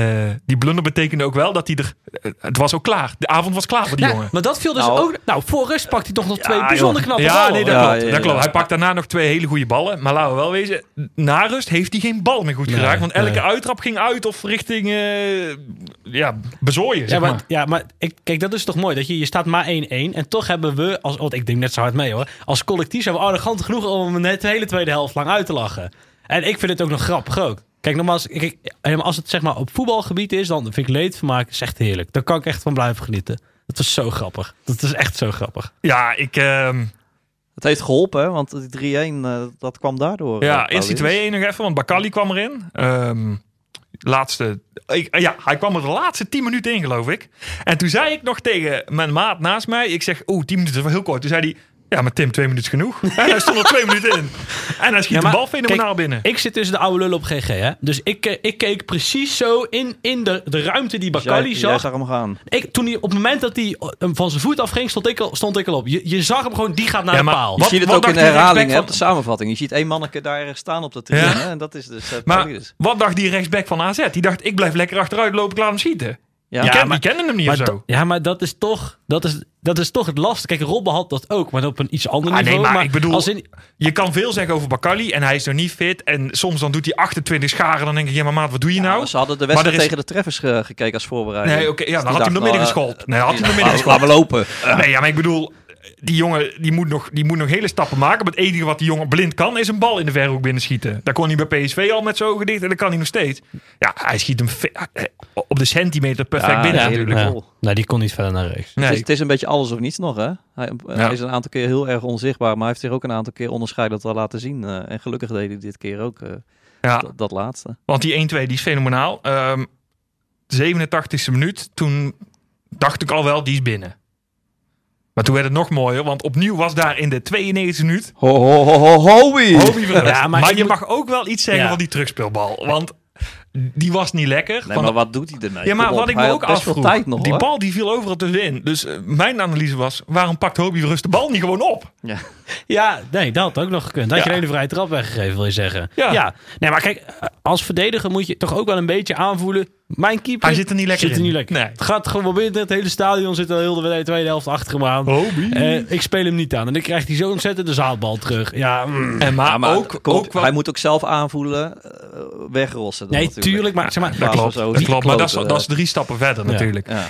die blunder betekende ook wel dat hij er... eh, het was ook klaar. De avond was klaar voor die Ja, jongen. maar dat viel dus Nou. ook... Nou, voor rust pakt hij toch nog twee bijzonder knappe Ja, ballen. nee, dat Ja, klopt. ja, dat ja. klopt. Hij pakt daarna nog twee hele goede ballen. Maar laten we wel wezen, na rust heeft hij geen bal meer goed Nee, geraakt. Want elke nee. uittrap ging uit of richting eh, ja, bezooien, zeg Ja, maar, maar. ja, maar ik, kijk, dat is toch mooi. Dat je, je staat maar 1-1. En toch hebben we, als, want ik denk net zo hard mee hoor. Als collectief zijn we arrogant genoeg om hem net de hele tweede helft lang uit te lachen. En ik vind het ook nog grappig ook. Kijk, nogmaals, kijk, als het zeg maar op voetbalgebied is, dan vind ik leedvermaak is echt heerlijk. Daar kan ik echt van blijven genieten. Dat was zo grappig. Dat is echt zo grappig. Ja, ik, ehm, Het heeft geholpen, hè, want die 3-1, eh, dat kwam daardoor. ja eh, eerst die Paulus. 2-1 nog even, want Bakali kwam erin. Ehm, laatste, ik, ja, hij kwam er de laatste 10 minuten in, geloof ik. En toen zei ik nog tegen mijn maat naast mij, ik zeg, oeh, 10 minuten is wel heel kort. Toen zei hij, ja, maar Tim, twee minuten is genoeg. En hij stond er twee minuten in. En hij schiet Ja, maar de bal fenomenaal kijk, binnen. Ik zit tussen de oude lullen op GG, hè. Dus ik, eh, ik keek precies zo in, in de, de ruimte die Dus Bakali jij zag. zag hem gaan. Ik, toen hij, op het moment dat hij eh, van zijn voet afging, stond ik al, stond ik al op. Je, je zag hem gewoon, die gaat naar Ja, de maar paal. Je Wat- ziet het ook in de herhaling, hè, op de samenvatting. Je ziet één manneke daar staan op de tribune. Ja. En dat is dus uh, Maar wat dacht die rechtsback van AZ? Die dacht, ik blijf lekker achteruit lopen, ik laat hem schieten. Ja, ken, maar- die kennen hem niet Maar of zo. ja, maar dat is toch, dat is, dat is toch het lastige. Kijk, Robben had dat ook, maar op een iets ander Ah, nee, niveau. maar ik bedoel- als in, Je kan veel zeggen over Bakali en hij is nog niet fit. En soms dan doet hij 28 scharen. Dan denk ik, ja maar maat, wat doe je nou? Ze hadden de Maar wedstrijd is- tegen de treffers ge- gekeken als voorbereiding. Nee, oké, ja, dan Dus had hij hem midden geschoold. Nee, had hij hem eh, midden laten we lopen. Nee, ja, maar ik bedoel, die jongen die moet, nog, die moet nog hele stappen maken. Maar het enige wat die jongen blind kan, is een bal in de verhoek binnenschieten. Dat kon hij bij PSV al met zijn ogen dicht en dat kan hij nog steeds. Ja, hij schiet hem eh, op de centimeter perfect Ja, binnen ja, natuurlijk. ja. ja, nee, die kon niet verder naar rechts. Nee. Het, is, het is een beetje alles of niets nog, hè? Hij, hij is een aantal keer heel erg onzichtbaar, maar hij heeft zich ook een aantal keer onderscheidend wel laten zien. eh, en gelukkig deed hij dit keer ook eh, Ja, dat, dat laatste. want die 1-2 die is fenomenaal. Ehm 87e minuut, toen dacht ik al wel, die is binnen. Maar toen werd het nog mooier, want opnieuw was daar in de 92e minuut Ho, ho, ho, ho, hoi! Hobie Verhulst. Ja, maar je mag ook wel iets zeggen Ja. van die terugspeelbal. Want die was niet lekker. Nee, Van- maar wat doet hij ermee? ja, maar Kom wat op, ik me ook afvroeg, tijd nog, die hoor. bal die viel overal tussenin. Dus eh, mijn analyse was, waarom pakt Hobie Rust de bal niet gewoon op? Ja. Ja, nee, dat had ook nog gekund. Dat had je Ja. een hele vrije trap weggegeven, wil je zeggen. Ja. Nee, maar kijk, als verdediger moet je toch ook wel een beetje aanvoelen. Mijn keeper Hij zit er niet lekker zit er in. niet lekker. Nee. Het gaat gewoon binnen het hele stadion zit al heel de tweede helft achter hem aan. Eh, ik speel hem niet aan. En dan krijgt hij zo ontzettend de zaadbal terug. Ja, mm. en maar, Ja, maar ook, wel... hij moet ook zelf aanvoelen, eh, wegrossen. dan nee, natuurlijk. tuurlijk. Maar zeg maar, dat klopt, zo dat klopt maar dat is, dat is drie stappen verder Ja. natuurlijk. Ja.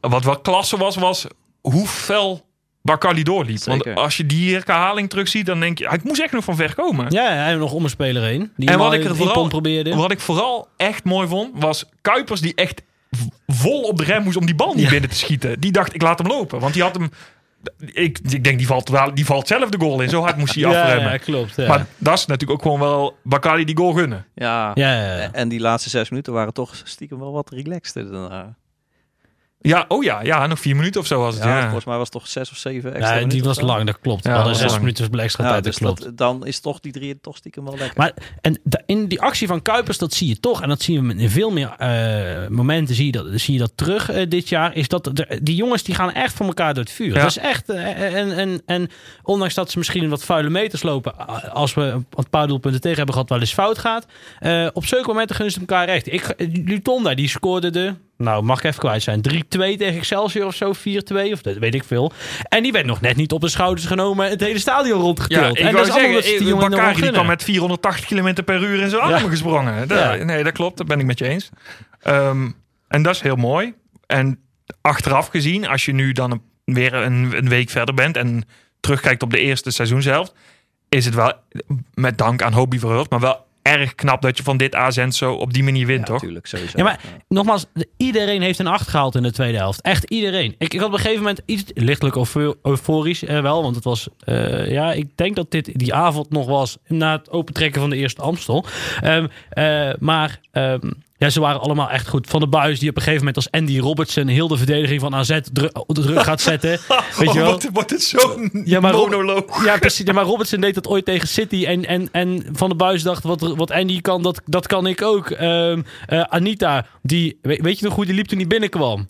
Wat wel klasse was, was hoe fel Bakali doorliep. Zeker. Want als je die herhaling terugziet, dan denk je... Hij moest echt nog van ver komen. ja, hij heeft nog om een speler heen. Die En wat ik er vooral- probeerde. Wat ik vooral echt mooi vond, was Kuipers die echt vol op de rem moest om die bal niet Ja. binnen te schieten. Die dacht, ik laat hem lopen. Want die had hem... Ik, ik denk, die valt, die valt zelf de goal in. Zo hard moest hij ja, afremmen. ja, klopt. Ja. Maar dat is natuurlijk ook gewoon wel Bakali die goal gunnen. Ja. ja, ja, ja. En die laatste zes minuten waren toch stiekem wel wat relaxter. daarna. Ja, oh ja, ja, nog vier minuten of zo was het. Ja, Ja, volgens mij was het toch zes of zeven extra Ja, die was lang, dat klopt. Ja, zes lang. minuten extra Ja, tijd, dus dat klopt. dat, dan is toch die drie toch stiekem wel lekker. Maar en da- in die actie van Kuipers, dat zie je toch, en dat zien we in veel meer eh, momenten, zie je dat, zie je dat terug eh, dit jaar, is dat de- die jongens die gaan echt voor elkaar door het vuur. Ja. Dat is echt, eh, en, en, en ondanks dat ze misschien wat vuile meters lopen, als we een paar doelpunten tegen hebben gehad, wel eens fout gaat, eh, op zulke momenten gunnen ze elkaar recht. Ik, Lutonda, die scoorde de, nou mag ik even kwijt zijn, 3-2 tegen Excelsior of zo, 4-2 of dat weet ik veel. En die werd nog net niet op de schouders genomen, het hele stadion rondgetild. Ja, en dat is allemaal zeggen, ze die eh, jongen Bakari die kwam met 480 km per uur in zijn armen gesprongen. Dat- Ja. Nee, dat klopt. Dat ben ik met je eens. Ehm, en dat is heel mooi. En achteraf gezien, als je nu dan een- weer een, een week verder bent en terugkijkt op de eerste seizoenshelft, is het wel met dank aan Hobie Verhulst, maar wel erg knap dat je van dit AZ zo op die manieu wint, ja, toch? natuurlijk, sowieso. Ja, maar nogmaals, de- iedereen heeft een acht gehaald in de tweede helft. Echt iedereen. Ik, ik had op een gegeven moment iets lichtelijk eufor- euforisch eh, wel. Want het was, eh, ja, ik denk dat dit die avond nog was na het opentrekken van de eerste Amstel. Ehm, eh, maar ehm, ja, ze waren allemaal echt goed. Van de Buis die op een gegeven moment als Andy Robertson heel de verdediging van AZ de druk gaat zetten. Weet je wel? Wordt, wordt het zo'n Ja, maar monoloog? Ja, precies. Ja, maar Robertson deed dat ooit tegen City. En, en, en Van der Buis dacht, wat, wat Andy kan, dat, dat kan ik ook. Ehm, eh, Anita, die, weet, weet je nog hoe die liep toen hij binnenkwam?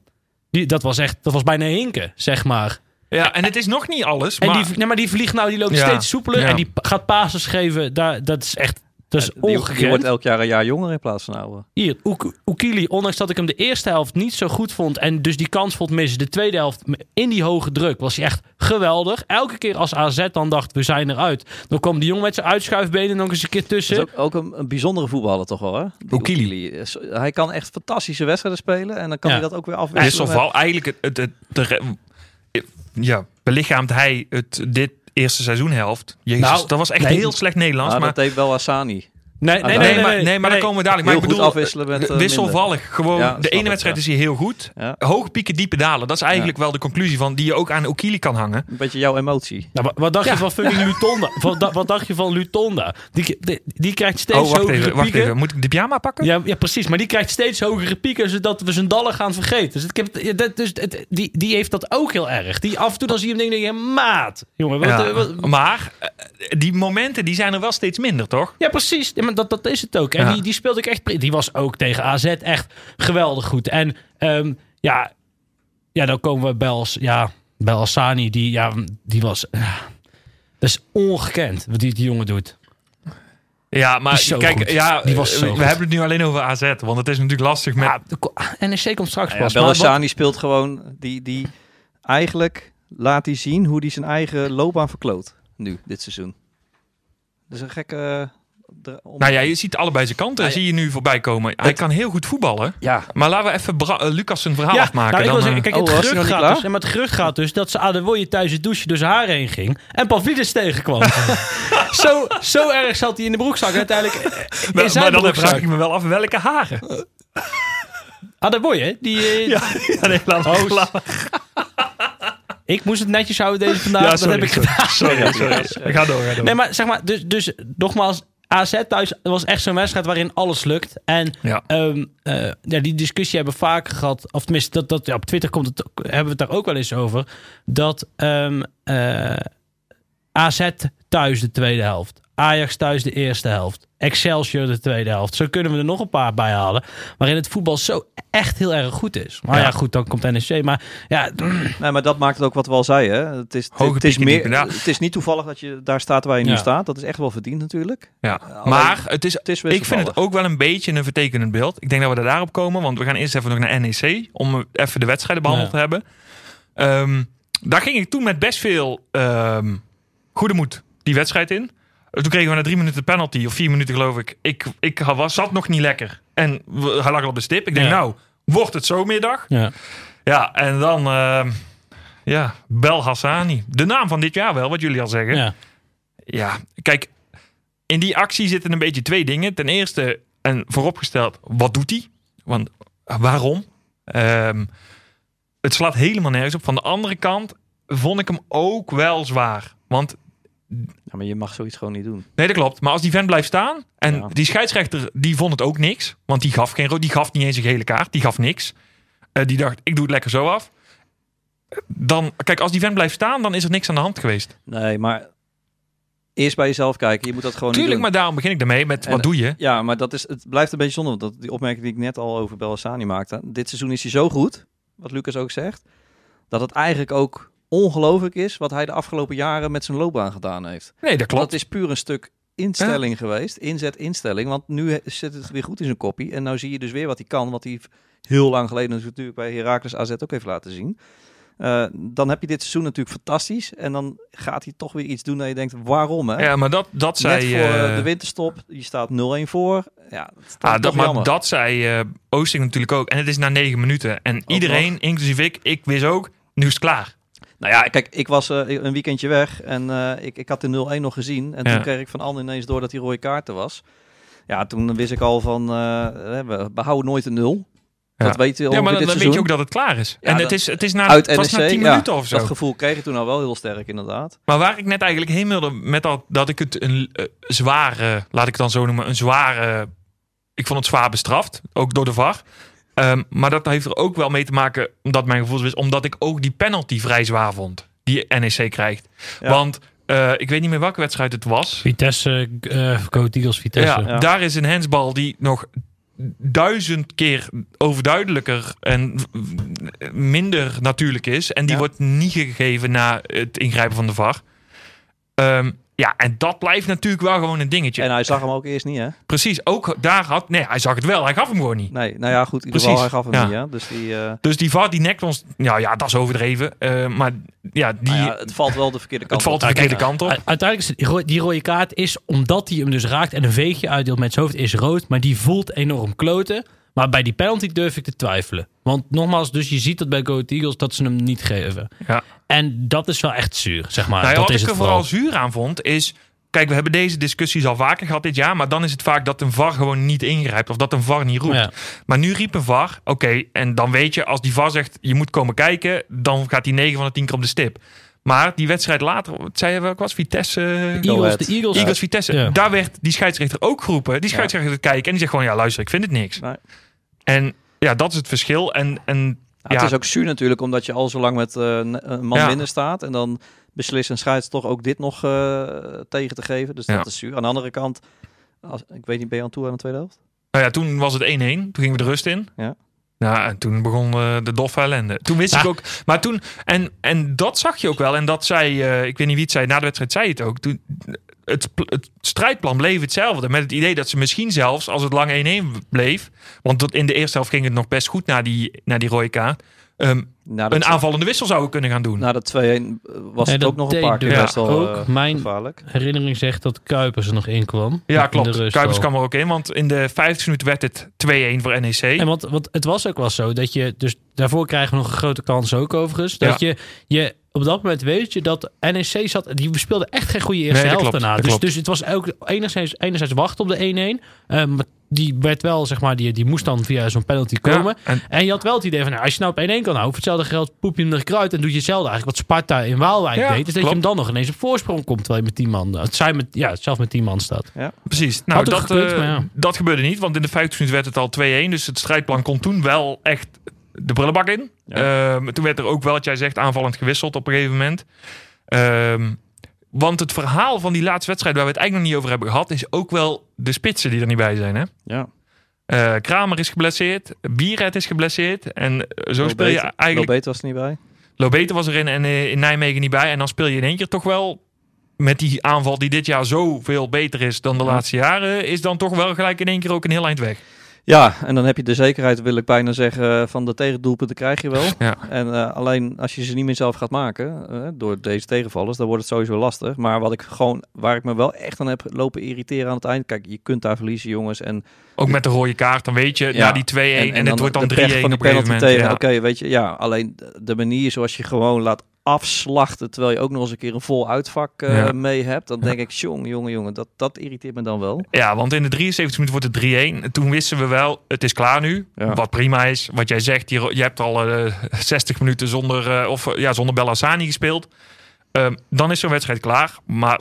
Die, dat was echt, dat was bijna hinken, zeg maar. Ja, en het is nog niet alles, En maar... die, nee, maar die vliegt nou, die loopt Ja, steeds soepeler. ja. En die gaat passes geven. Daar, dat is echt, is die, die ongekend. wordt elk jaar een jaar jonger in plaats van ouder. Hier, Oek- Oekili, ondanks dat ik hem de eerste helft niet zo goed vond en dus die kans vond missen, de tweede helft in die hoge druk was hij echt geweldig. Elke keer als AZ dan dacht, we zijn eruit, dan kwam die jongen met zijn uitschuifbenen nog eens een keer Dat tussen. is ook, ook een, een bijzondere voetballer toch wel, hè? Oekili. Is- Hij kan echt fantastische wedstrijden spelen en dan kan Ja. hij dat ook weer afwisselen. met- Wisselval, eigenlijk het, het, het, de re- ja, belichaamt hij het dit eerste seizoenhelft. Jezus, Nou, dat was echt nee. heel slecht Nederlands. Nou, maar dat deed wel Hassani. Nee, nee, nee, nee, nee, maar, nee, maar dan komen we dadelijk. Maar Heel ik goed bedoel, afwisselen met, eh, wisselvallig. Gewoon, Ja, de ene ik, wedstrijd ja. is hij heel goed. Ja. Hoge pieken, diepe dalen. Dat is eigenlijk wel de conclusie van die je ook aan Okili kan hangen. Een beetje jouw emotie. Nou, wat, wat dacht Ja. je van fucking Lutonda? wat, da- wat dacht je van Lutonda? Die, die, die krijgt steeds Oh, wacht hogere even, wacht even. Moet ik de pyjama pakken? Ja, ja, precies. Maar die krijgt steeds hogere pieken, zodat we zijn dallen gaan vergeten. Dus, ik heb, dus het, die, die heeft dat ook heel erg. Die af en toe dan zie je hem denken, maat. Jongen, wat, Ja, eh, wat- maar eh, die momenten die zijn er wel steeds minder, toch? Ja, precies. Ja, maar dat, dat is het ook. En Ja. die, die speelde ik echt... Die was ook tegen AZ echt geweldig goed. En ehm, ja, ja, dan komen we bij, als, ja, bij Alsani. Die, ja, die was... ja, dat is ongekend wat die, die jongen doet. Ja, maar kijk, goed. ja, Die was eh, we goed. hebben het nu alleen over AZ. Want het is natuurlijk lastig met... Ja, NEC komt straks Ja, pas. Bellassani speelt gewoon... Die, die, eigenlijk laat hij zien hoe hij zijn eigen loopbaan verkloot. Nu, dit seizoen. Dat is een gekke... om- Nou ja, je ziet allebei zijn kanten. Nou ja, zie je nu voorbij komen. Hij het- kan heel goed voetballen. ja, Maar laten we even Bra- eh, Lucas zijn verhaal Ja, afmaken. nou, ik dan, wil zeggen, eh, kijk, het Oh, gerucht gaat dus, maar het gerucht gaat dus dat ze Adewoye thuis het douchen door zijn haar heen ging en Pavlidis tegenkwam. zo, zo erg zat hij in de broekzak en uiteindelijk eh, in maar, zijn maar dan broekzak. vraag ik me wel af welke haren. Adewoye, die... eh, Ja, ja nee, laat maar. Oh, laat maar. Ik moest het netjes houden deze vandaag, Ja, dat heb ik sorry, gedaan. Sorry, sorry. Ga door, ga door. Nee, maar zeg maar, dus, dus nogmaals, AZ thuis was echt zo'n wedstrijd waarin alles lukt. En Ja. ehm, eh, ja, die discussie hebben we vaker gehad. Of tenminste, dat, dat, ja, op Twitter komt het, hebben we het daar ook wel eens over. Dat ehm, eh, AZ thuis de tweede helft. Ajax thuis de eerste helft. Excelsior de tweede helft. Zo kunnen we er nog een paar bij halen. Waarin het voetbal zo echt heel erg goed is. Maar ja, Ja. goed, dan komt NEC. Maar ja, Nee, maar dat maakt het ook wat we al zeiden. Hè. Het, is, Hoge het, is meer, ja. het is niet toevallig dat je daar staat waar je nu staat. Dat is echt wel verdiend natuurlijk. Ja. alleen- maar het is, Het is ik vind het ook wel een beetje een vertekenend beeld. Ik denk dat we er daarop komen, want we gaan eerst even nog naar NEC om even de wedstrijden behandeld Ja. te hebben. Ehm, daar ging ik toen met best veel ehm, goede moed die wedstrijd in. Toen kregen we na drie minuten penalty, of vier minuten geloof ik. Ik, ik was, zat nog niet lekker. En we- hij lag op de stip. Ik denk, Ja. nou, wordt het zo middag? ja. Ja, en dan, ehm, ja, Bel Hassani. De naam van dit jaar wel, wat jullie al zeggen. ja. Ja, kijk, in die actie zitten een beetje twee dingen. Ten eerste, en vooropgesteld, wat doet hij? Want eh, waarom? Ehm, het slaat helemaal nergens op. Van de andere kant vond ik hem ook wel zwaar. Want, Ja, maar je mag zoiets gewoon niet doen. nee, dat klopt. Maar als die vent blijft staan en Ja. die scheidsrechter, die vond het ook niks. Want die gaf geen die gaf niet eens een gele kaart. Die gaf niks. Eh, die dacht, ik doe het lekker zo af. Dan, kijk, als die vent blijft staan, dan is er niks aan de hand geweest. Nee, maar eerst bij jezelf kijken. Je moet dat gewoon Tuurlijk, maar daarom begin ik ermee met, En- wat doe je? Ja, maar dat is, het blijft een beetje zonde. Want dat, die opmerking die ik net al over Bellassani maakte. Dit seizoen is hij zo goed, wat Lucas ook zegt. Dat het eigenlijk ook ongelooflijk is wat hij de afgelopen jaren met zijn loopbaan gedaan heeft. Nee, dat klopt. Dat is puur een stuk instelling geweest. Inzet, instelling. Want nu zit het weer goed in zijn koppie. En nou zie je dus weer wat hij kan. Wat hij heel lang geleden natuurlijk bij Heracles AZ ook heeft laten zien. Eh, dan heb je dit seizoen natuurlijk fantastisch. En dan gaat hij toch weer iets doen dat je denkt, waarom hè? Ja, maar dat, dat Net zei... voor eh, de winterstop. Je staat 0-1 voor. Ja, dat ah, dat, maar jammer. dat zei eh Oosting natuurlijk ook. En het is na negen minuten. En iedereen, inclusief ik, ik wist ook, nu is het klaar. Nou ja, kijk, ik was eh, een weekendje weg en eh, ik, ik had de 0-1 nog gezien. En Ja. toen kreeg ik van Anne ineens door dat die rode kaarten was. Ja, toen wist ik al van, eh, we behouden nooit een nul. Ja. Dat weten we Ja, maar dan, weet je ook dat het klaar is. Ja, en het is, het is na, Uit na NEC, tien ja, minuten of zo. Dat gevoel kreeg ik toen al wel heel sterk inderdaad. Maar waar ik net eigenlijk heen wilde met dat, dat ik het een zware, laat ik het dan zo noemen, een zware, ik vond het zwaar bestraft, ook door de VAR. Ehm, maar dat heeft er ook wel mee te maken, omdat mijn gevoel is, omdat ik ook die penalty vrij zwaar vond, die NEC krijgt. Ja. Want eh, ik weet niet meer welke wedstrijd het was. Vitesse, eh Go Eagles Vitesse. Ja, Ja. daar is een hensbal die nog duizend keer overduidelijker en minder natuurlijk is. En die Ja. wordt niet gegeven na het ingrijpen van de VAR. Ehm, ja, en dat blijft natuurlijk wel gewoon een dingetje. En hij zag hem ook eerst niet, hè? Precies, ook daar had... Nee, hij zag het wel. Hij gaf hem gewoon niet. Nee, nou ja, goed. In ieder geval, hij gaf hem ja. niet, hè? Dus die, eh, Dus die VAR die nekt ons... Nou ja, dat is overdreven. Eh, maar ja, die, nou ja, het valt wel de verkeerde kant het valt de op. verkeerde kant op. Uiteindelijk is het, die rode kaart is omdat hij hem dus raakt en een veegje uitdeelt met zijn hoofd is rood. Maar die voelt enorm kloten. Maar bij die penalty durf ik te twijfelen. Want nogmaals, dus je ziet dat bij Go Eagles dat ze hem niet geven. Ja. En dat is wel echt zuur, zeg maar. Nou ja, dat wat is ik het er vooral. zuur aan vond, is... Kijk, we hebben deze discussies al vaker gehad dit jaar. Maar dan is het vaak dat een VAR gewoon niet ingrijpt. Of dat een VAR niet roept. Ja. Maar nu riep een VAR. Oké, en dan weet je, als die VAR zegt... je moet komen kijken, dan gaat die 9 van de 10 keer op de stip. Maar die wedstrijd later, wat zei je welk was? Vitesse... Eagles, de Eagles. Eagles Vitesse. Ja. Daar werd die scheidsrechter ook geroepen. Die scheidsrechter gaat kijken en die zegt gewoon... ja, luister, ik vind het niks. Nee. En ja, dat is het verschil. En, en ja, Het is ook zuur natuurlijk, omdat je al zo lang met eh, een man Ja. minder staat. En dan beslist een scheids toch ook dit nog eh, tegen te geven. Dus dat is zuur. Aan de andere kant, als, ik weet niet, ben je aan toe aan de tweede helft? nou ja, toen was het 1-1. Toen gingen we de rust in. Ja. Ja, en toen begon eh, de doffe ellende. Toen wist Ja. ik ook... Maar toen... En, en dat zag je ook wel. En dat zei... ik weet niet wie het zei. Na de wedstrijd zei het ook. Toen, het, pl- het strijdplan bleef hetzelfde. Met het idee dat ze misschien zelfs, als het lang 1-1 bleef... Want tot in de eerste helft ging het nog best goed na die, na die rode kaart... ehm, een aanvallende wissel zouden kunnen gaan doen. na de 2-1 eh, was Nee, het dat ook nog een paar keer best wel ook eh, mijn- gevaarlijk. Herinnering zegt dat Kuipers er nog in kwam. ja, In klopt. Kuipers al. kwam er ook in. Want in de 50 minuten werd het 2-1 voor NEC. En want, want het was ook wel zo dat je, dus daarvoor krijgen we nog een grote kans ook overigens. Dat je, je op dat moment weet je dat NEC zat, die speelde echt geen goede eerste Nee, helft klopt, daarna. Dus, klopt. dus het was ook enigszins, enerzijds wachten op de 1-1. eh, maar die werd wel, zeg maar, die, die moest dan via zo'n penalty Ja, komen. en En je had wel het idee van, nou, als je nou op 1-1 kan houden, voor hetzelfde geld poep je hem er kruid en doe je hetzelfde eigenlijk. Wat Sparta in Waalwijk Ja, deed, is dat je hem dan nog ineens op voorsprong komt terwijl je met 10 man, het zij met, ja, zelf met 10 man staat. Precies. Nou, dat, gekund, eh, dat gebeurde niet, want in de 50 minuten werd het al 2-1. Dus het strijdplan kon toen wel echt de brullenbak in. Ehm, toen werd er ook wel, wat jij zegt, aanvallend gewisseld op een gegeven moment. Ehm, Want het verhaal van die laatste wedstrijd, waar we het eigenlijk nog niet over hebben gehad, is ook wel de spitsen die er niet bij zijn. Hè? Ja. Eh, Kramer is geblesseerd, Bierret is geblesseerd. En zo speel je eigenlijk. Lobete was er niet bij. Lobete was erin en eh, in Nijmegen niet bij. En dan speel je in één keer toch wel met die aanval die dit jaar zoveel beter is dan de Ja. laatste jaren. Is dan toch wel gelijk in één keer ook een heel eind weg. Ja, en dan heb je de zekerheid, wil ik bijna zeggen, van de tegendoelpunten krijg je wel. Ja. En eh, alleen als je ze niet meer zelf gaat maken, eh, door deze tegenvallers, dan wordt het sowieso lastig. Maar wat ik gewoon, waar ik me wel echt aan heb lopen irriteren aan het eind. Kijk, je kunt daar verliezen, jongens. En, Ook met de rode kaart, dan weet je, Ja. na die 2-1 en, het wordt dan 3-1 de pech op een gegeven moment. Ja. Oké, weet je, ja, alleen de manier zoals je gewoon laat afslachten, terwijl je ook nog eens een keer een vol uitvak eh, Ja. mee hebt, dan denk ik, jong, jongen, jongen, dat, dat irriteert me dan wel. Ja, want in de 73 minuten wordt het 3-1. Toen wisten we wel, het is klaar nu. Ja. Wat prima is. Wat jij zegt, je, je hebt al eh, 60 minuten zonder, eh, of, eh, ja, zonder Bellassani gespeeld. Ehm, dan is zo'n wedstrijd klaar. Maar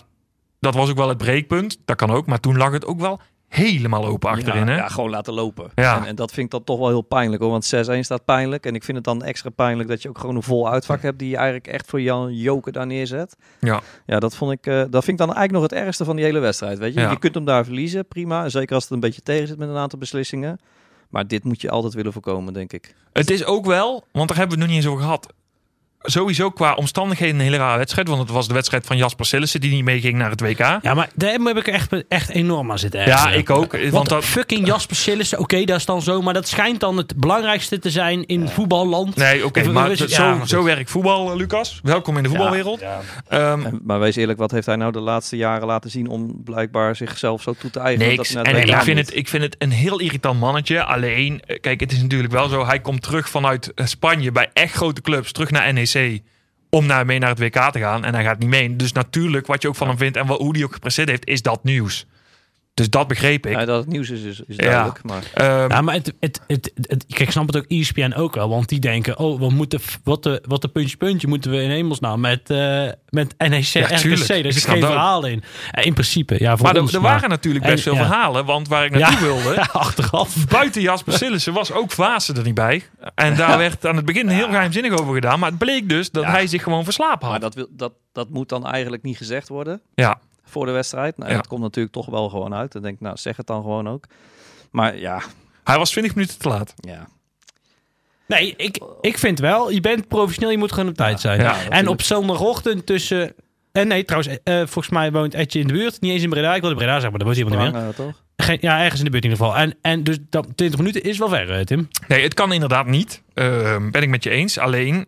dat was ook wel het breekpunt. Dat kan ook. Maar toen lag het ook wel helemaal open achterin. ja, hè? ja, gewoon laten lopen. Ja. En, en dat vind ik dan toch wel heel pijnlijk hoor. Want 6-1 staat pijnlijk. En ik vind het dan extra pijnlijk dat je ook gewoon een vol uitvak hebt die je eigenlijk echt voor Jan Joker daar neerzet. Ja. Ja, dat, vond ik, eh, dat vind ik dan eigenlijk nog het ergste van die hele wedstrijd. Weet je? Ja. je kunt hem daar verliezen, prima. Zeker als het een beetje tegen zit met een aantal beslissingen. Maar dit moet je altijd willen voorkomen, denk ik. Het is ook wel, want daar hebben we het nog niet eens over gehad. Sowieso qua omstandigheden een hele rare wedstrijd. Want het was de wedstrijd van Jasper Sillissen die niet meeging naar het WK. Ja, maar daar heb ik echt, echt enorm aan zitten. Ja, ik ook. Want Want dat, fucking Jasper Sillissen, oké, dat is dan zo. Maar dat schijnt dan het belangrijkste te zijn in voetballand. nee, oké. Maar zo, ja, maar zo werkt voetbal, eh, Lucas. Welkom in de voetbalwereld. Ehm, maar wees eerlijk, wat heeft hij nou de laatste jaren laten zien om blijkbaar zichzelf zo toe te eigenen? Niks. Dat En ik vind, het, ik vind het een heel irritant mannetje. Alleen, eh, kijk, het is natuurlijk wel zo. Hij komt terug vanuit eh, Spanje bij echt grote clubs. Terug naar NEC. Om naar, mee naar het WK te gaan. En hij gaat niet mee. Dus natuurlijk, wat je ook van hem vindt. En wat, hoe hij ook gepresteerd heeft, is dat nieuws. Dus dat begreep ik. Ja, dat het nieuws is, is, is Ja. duidelijk. Maar Ehm, Ja, maar het, het, het, het- kijk, ik snap het ook ESPN ook wel. Want die denken, oh, we moeten, wat de, wat de puntje puntje moeten we in hemelsnaam met, eh met NEC, Ja, RKC. tuurlijk. Zit snap geen verhaal in. In principe, ja, voor maar er, er waren natuurlijk best En- veel ja. verhalen. Want waar ik naartoe Ja. wilde. Ja, achteraf. Buiten Jasper Sillissen was ook Vaassen er niet bij. En daar werd aan het begin heel geheimzinnig over gedaan. Maar het bleek dus dat Ja. hij zich gewoon verslapen Maar had. dat, wil, dat, dat moet dan eigenlijk niet gezegd worden Ja, voor de wedstrijd. Nou, Ja. Dat komt natuurlijk toch wel gewoon uit. Dan denk ik, nou, zeg het dan gewoon ook. Maar ja, hij was 20 minuten te laat. ja. Nee, ik, ik vind wel, je bent professioneel, je moet gewoon op tijd zijn. Ja, en op zondagochtend tussen... En nee, trouwens, eh, volgens mij woont Etje in de buurt. Niet eens in Breda. Ik wilde Breda zeggen, maar dat woont hij helemaal niet meer. Eh, toch? Geen, ja, ergens in de buurt in ieder geval. En, en dus dat, 20 minuten is wel ver, eh, Tim. Nee, het kan inderdaad niet. Ehm, ben ik met je eens. Alleen, eh,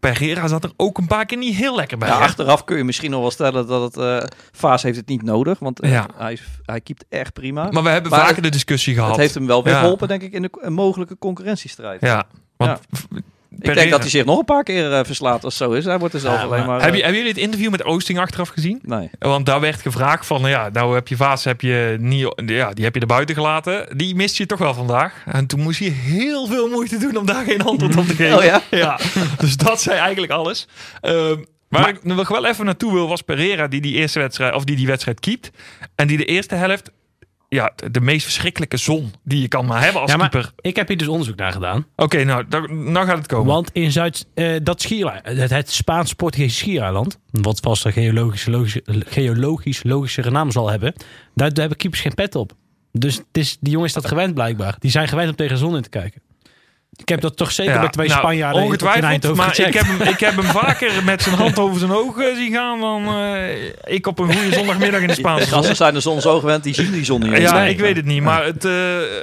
Pereira zat er ook een paar keer niet heel lekker bij. Ja, achteraf kun je misschien nog wel stellen dat het... eh Vaas heeft het niet nodig, want eh, Ja. hij, hij keept echt prima. Maar we hebben Maar vaker het- de discussie gehad. het heeft hem wel weer Ja. geholpen, denk ik, in de een mogelijke concurrentiestrijd. Ja, want Ik denk dat hij zich nog een paar keer eh, verslaat als zo is. Hij wordt er zelf Ja, alleen maar- maar... Heb eh, je, hebben jullie het interview met Oosting achteraf gezien? Nee. Want daar werd gevraagd van, ja, nou heb je Vaas heb je niet, ja, die heb je er buiten gelaten. Die mist je toch wel vandaag. En toen moest hij heel veel moeite doen om daar geen antwoord op te geven. Oh ja? Ja, dus dat zei eigenlijk alles. Ehm, waar ik nog wel even naartoe wil, was Pereira die die eerste wedstrijd, of die die wedstrijd keept. En die de eerste helft, ja, de- meest verschrikkelijke zon die je kan maar hebben als Ja, maar- keeper. Ik heb hier dus onderzoek naar gedaan. Oké, nou, daar- nou gaat het komen. Want in Zuid, eh, dat schiereiland, het, het Spaans-Portugese schiereiland, wat vast een geologisch, logische, geologisch logischere naam zal hebben, daar, daar hebben keepers geen pet op. Dus het is, die jongen is dat gewend blijkbaar. Die zijn gewend om tegen de zon in te kijken. Ik heb dat toch zeker Ja, bij twee nou, Spanjaarden in Ongetwijfeld, Eindhoven maar ik heb, hem, ik heb hem vaker met zijn hand over zijn ogen zien gaan dan eh, ik op een goede zondagmiddag in de Spaanse zon. gasten zijn de zon zo gewend, die zien die zon niet. Ja, ik weet het niet, maar het, eh,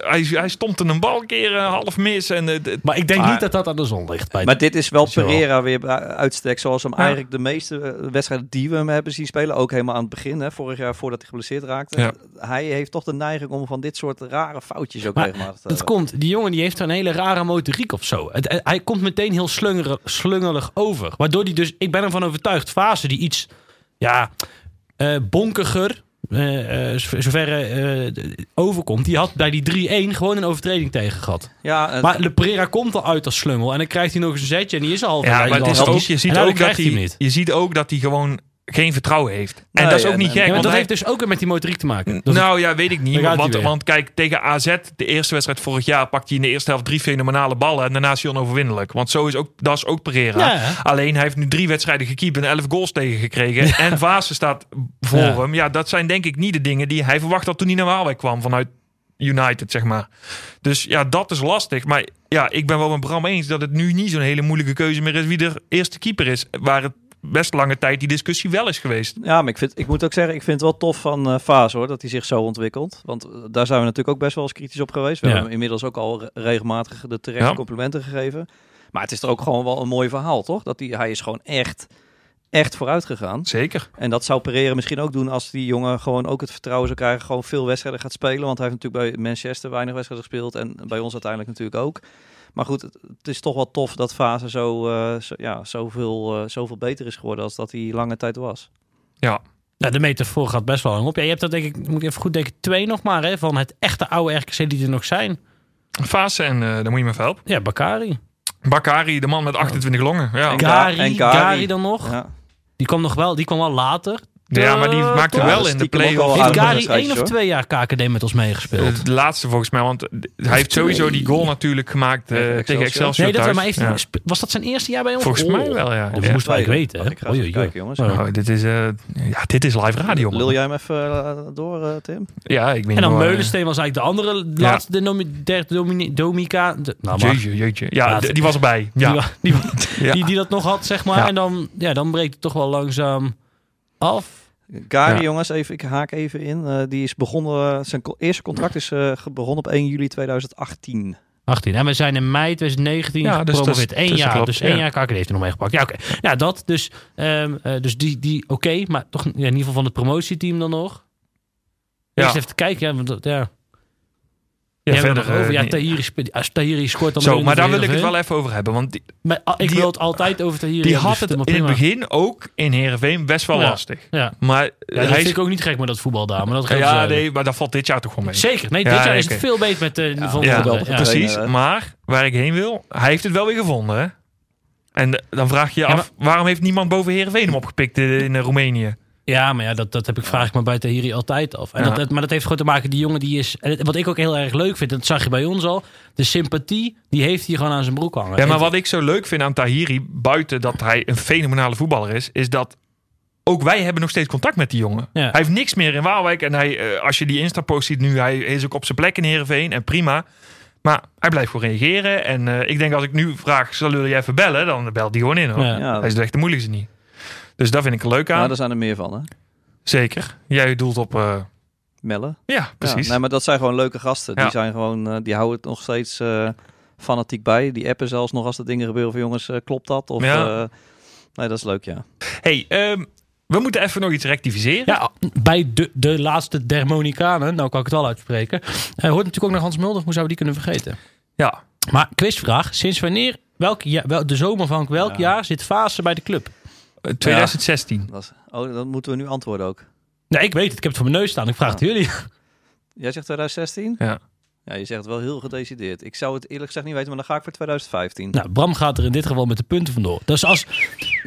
hij, hij stond een bal een keer eh, half mis. En, het- Maar ik denk Maar- niet dat dat aan de zon ligt. Bij Maar dit is wel. Pereira weer bij uitstek, zoals hem Ja. eigenlijk de meeste eh, wedstrijden die we hem hebben zien spelen, ook helemaal aan het begin, hè, vorig jaar voordat hij geblesseerd raakte. Ja. Hij heeft toch de neiging om van dit soort rare foutjes ook Maar regelmatig te Dat komt, die jongen die heeft een hele rare motoriek of zo. Het, eh, hij komt meteen heel slungere- slungelig over. Waardoor hij dus, ik ben ervan overtuigd, fase die iets, ja, eh bonkiger, eh, zo- zoverre d- overkomt. Die had bij die 3-1 gewoon een overtreding tegen gehad. Ja, Maar Le Pereira komt al uit als slungel. En dan krijgt hij nog eens een zetje en die is al half ja, maar het is ook, je ziet ook dat hij hem hij, niet. je ziet ook dat hij gewoon geen vertrouwen heeft. En dat is ook niet gek. Ja, want dat hij- heeft dus ook weer met die motoriek te maken. Dat nou ja, weet ik niet. Want, kijk, tegen AZ, de eerste wedstrijd vorig jaar, pakte hij in de eerste helft drie fenomenale ballen. En daarna is hij onoverwinnelijk. Want zo is ook, dat is ook Pereira. Ja, ja. Alleen hij heeft nu drie wedstrijden gekiept en elf goals tegengekregen. En Vaassen staat voor Ja. hem. Ja, dat zijn denk ik niet de dingen die hij verwacht had toen hij naar Waalwijk kwam vanuit United, zeg maar. Dus ja, dat is lastig. Maar ja, ik ben wel met Bram eens dat het nu niet zo'n hele moeilijke keuze meer is wie de eerste keeper is. Waar het best lange tijd die discussie wel is geweest. Ja, maar ik, vind, ik moet ook zeggen, ik vind het wel tof van Vaas hoor, dat hij zich zo ontwikkelt. Want eh, daar zijn we natuurlijk ook best wel eens kritisch op geweest. We Ja. hebben inmiddels ook al re- regelmatig de terechte Ja. complimenten gegeven. Maar het is er ook gewoon wel een mooi verhaal, toch? Dat hij, hij is gewoon echt, echt vooruit gegaan. Zeker. En dat zou Pereira misschien ook doen als die jongen gewoon ook het vertrouwen zou krijgen, gewoon veel wedstrijden gaat spelen. Want hij heeft natuurlijk bij Manchester weinig wedstrijden gespeeld en bij ons uiteindelijk natuurlijk ook. Maar goed, het, is toch wel tof dat Fase zo, eh, zo, ja, zoveel, eh, zoveel beter is geworden als dat hij lange tijd was. Ja. Nou, de metafoor gaat best wel lang op. Ja, je hebt dat denk ik, moet ik even goed denken, twee nog maar, hè, van het echte oude RKC die er nog zijn. Fase en uh, daar moet je me even helpen. Ja, Bakari. Bakari, de man met 28 longen. Ja. En Gary. dan nog. Ja. Die kwam nog wel, die kwam wel later. Ja, maar die Eh, maakte wel in de play-off. Heeft Gary één of hoor. twee jaar KKD met ons meegespeeld? De laatste volgens mij, want hij heeft sowieso die goal natuurlijk gemaakt eh, Tegen tegen Excelsior. Nee, dat thuis. maar heeft, Ja. sp- was dat zijn eerste jaar bij ons? Volgens Oh. mij wel, ja. Dat Ja. moesten wij weten, hè? Ik ga even kijken, jongens. Oh. Oh, dit, is, eh, ja, dit is live radio, man. Lul jij hem even eh, door, eh, Tim? Ja, ik weet En dan eh, Meulensteen was eigenlijk de andere laatste denomi- derde domini- Domica. de- nou, maar, Jeetje, jeetje. Ja, die was erbij. Ja. die, die, die, dat nog had, zeg maar. En dan, ja, dan breekt het toch wel langzaam af. Gary, Ja. jongens, even, ik haak even in. Eh, die is begonnen, zijn co- eerste contract is eh, ge- begonnen op 1 juli 2018. 18. En we zijn in mei 2019 Ja, dus gepromoveerd. dat is- Eén dus dat jaar. klopt, dus één ja. jaar KKD heeft hij nog meegepakt. Ja, oké. Ja, dat. Dus, ehm, eh, dus die, die oké. maar toch ja, in ieder geval van het promotieteam dan nog. Ja. Eerst even te kijken. Ja, want, dat- ja. Ja, verder. over. eh, Ja. Tahiri, als Tahiri scoort dan Zo, maar daar wil ik het wel even over hebben. Want die, Maar, ah, ik Die- wil het altijd over Tahiri die hebben, had dus het in het begin ook in Heerenveen best wel Ja. lastig. Ja. Maar Ja, dat hij vind is... ik ook niet gek met dat voetbal daar. Maar dat Ja, zuiden. nee, maar dat valt dit jaar toch wel mee. Zeker. Nee, Ja, dit jaar is het veel beter met de van Ja, de- ja. getraind. Precies, maar waar ik heen wil, hij heeft het wel weer gevonden. Hè? En eh, dan vraag je je Ja, af, waarom heeft niemand boven Heerenveen hem opgepikt in, in eh, Roemenië? Ja, maar ja, dat, dat heb ik, vraag ik me bij Tahiri altijd af. En Ja. dat, maar dat heeft gewoon te maken, die jongen die is... en wat ik ook heel erg leuk vind, dat zag je bij ons al... de sympathie, die heeft hij gewoon aan zijn broek hangen. Ja, maar wat ik zo leuk vind aan Tahiri, buiten dat hij een fenomenale voetballer is, is dat ook wij hebben nog steeds contact met die jongen. Ja. Hij heeft niks meer in Waalwijk en hij, eh, als je die Insta-post ziet nu, hij is ook op zijn plek in Heerenveen en prima. Maar hij blijft gewoon reageren en eh, ik denk als ik nu vraag, zullen jullie even bellen? Dan belt hij gewoon in hoor. Ja. Ja, Hij is echt de moeilijkste niet. Dus dat vind ik leuk aan. ja, daar zijn er meer van, hè? Zeker. Jij doelt op... eh, Melle. ja, precies. Ja, nee, maar dat zijn gewoon leuke gasten. Ja. Die, zijn gewoon, eh, die houden het nog steeds eh, fanatiek bij. Die appen zelfs nog als er dingen gebeuren van jongens, klopt dat? Of, Ja. eh, nee, dat is leuk, ja. hey, ehm, we moeten even nog iets rectificeren. Ja, bij de, de laatste Dermonicanen, nou kan ik het wel uitspreken... eh, hoort natuurlijk ook nog Hans Mulder, hoe zouden we die kunnen vergeten? Ja. Maar quizvraag, sinds wanneer, welk jaar, wel, de zomer van welk Ja. jaar zit Fase bij de club? Eh, 2016. Dat is, oh, dan moeten we nu antwoorden ook. Nee, ik weet het, ik heb het voor mijn neus staan, ik vraag het jullie. Jij zegt 2016? Ja. Ja, je zegt wel heel gedecideerd. Ik zou het eerlijk gezegd niet weten, maar dan ga ik voor 2015. Nou, Bram gaat er in dit geval met de punten vandoor. Dus als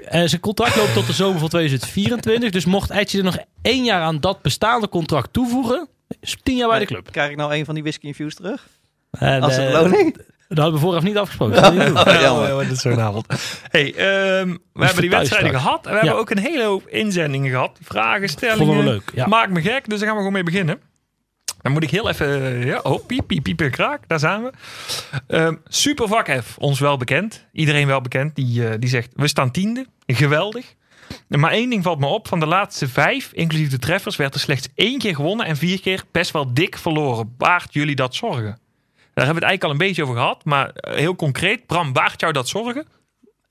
eh, zijn contract loopt tot de zomer van 2024, dus mocht Etje er nog één jaar aan dat bestaande contract toevoegen, is tien jaar bij de club. Krijg ik nou een van die whisky infused terug? En, Als eh, een beloning? Dat hadden we vooraf niet afgesproken. Dat niet. Oh, jammer. dat is zo'n avond. Hey, ehm, we hebben die wedstrijden straks. gehad. En we hebben ook een hele hoop inzendingen gehad. Vragen, stellingen. Vonden we leuk. Ja. Maakt me gek, dus daar gaan we gewoon mee beginnen. Dan moet ik heel even... Ja, oh, piep, piep, piep en kraak. Daar zijn we. Ehm Supervak F, ons wel bekend. Iedereen wel bekend. Die, eh, die zegt, we staan tiende. Geweldig. Maar één ding valt me op. Van de laatste vijf, inclusief de treffers, werd er slechts één keer gewonnen. En vier keer best wel dik verloren. Baart jullie dat zorgen? Daar hebben we het eigenlijk al een beetje over gehad. Maar eh, heel concreet, Bram, baart jou dat zorgen?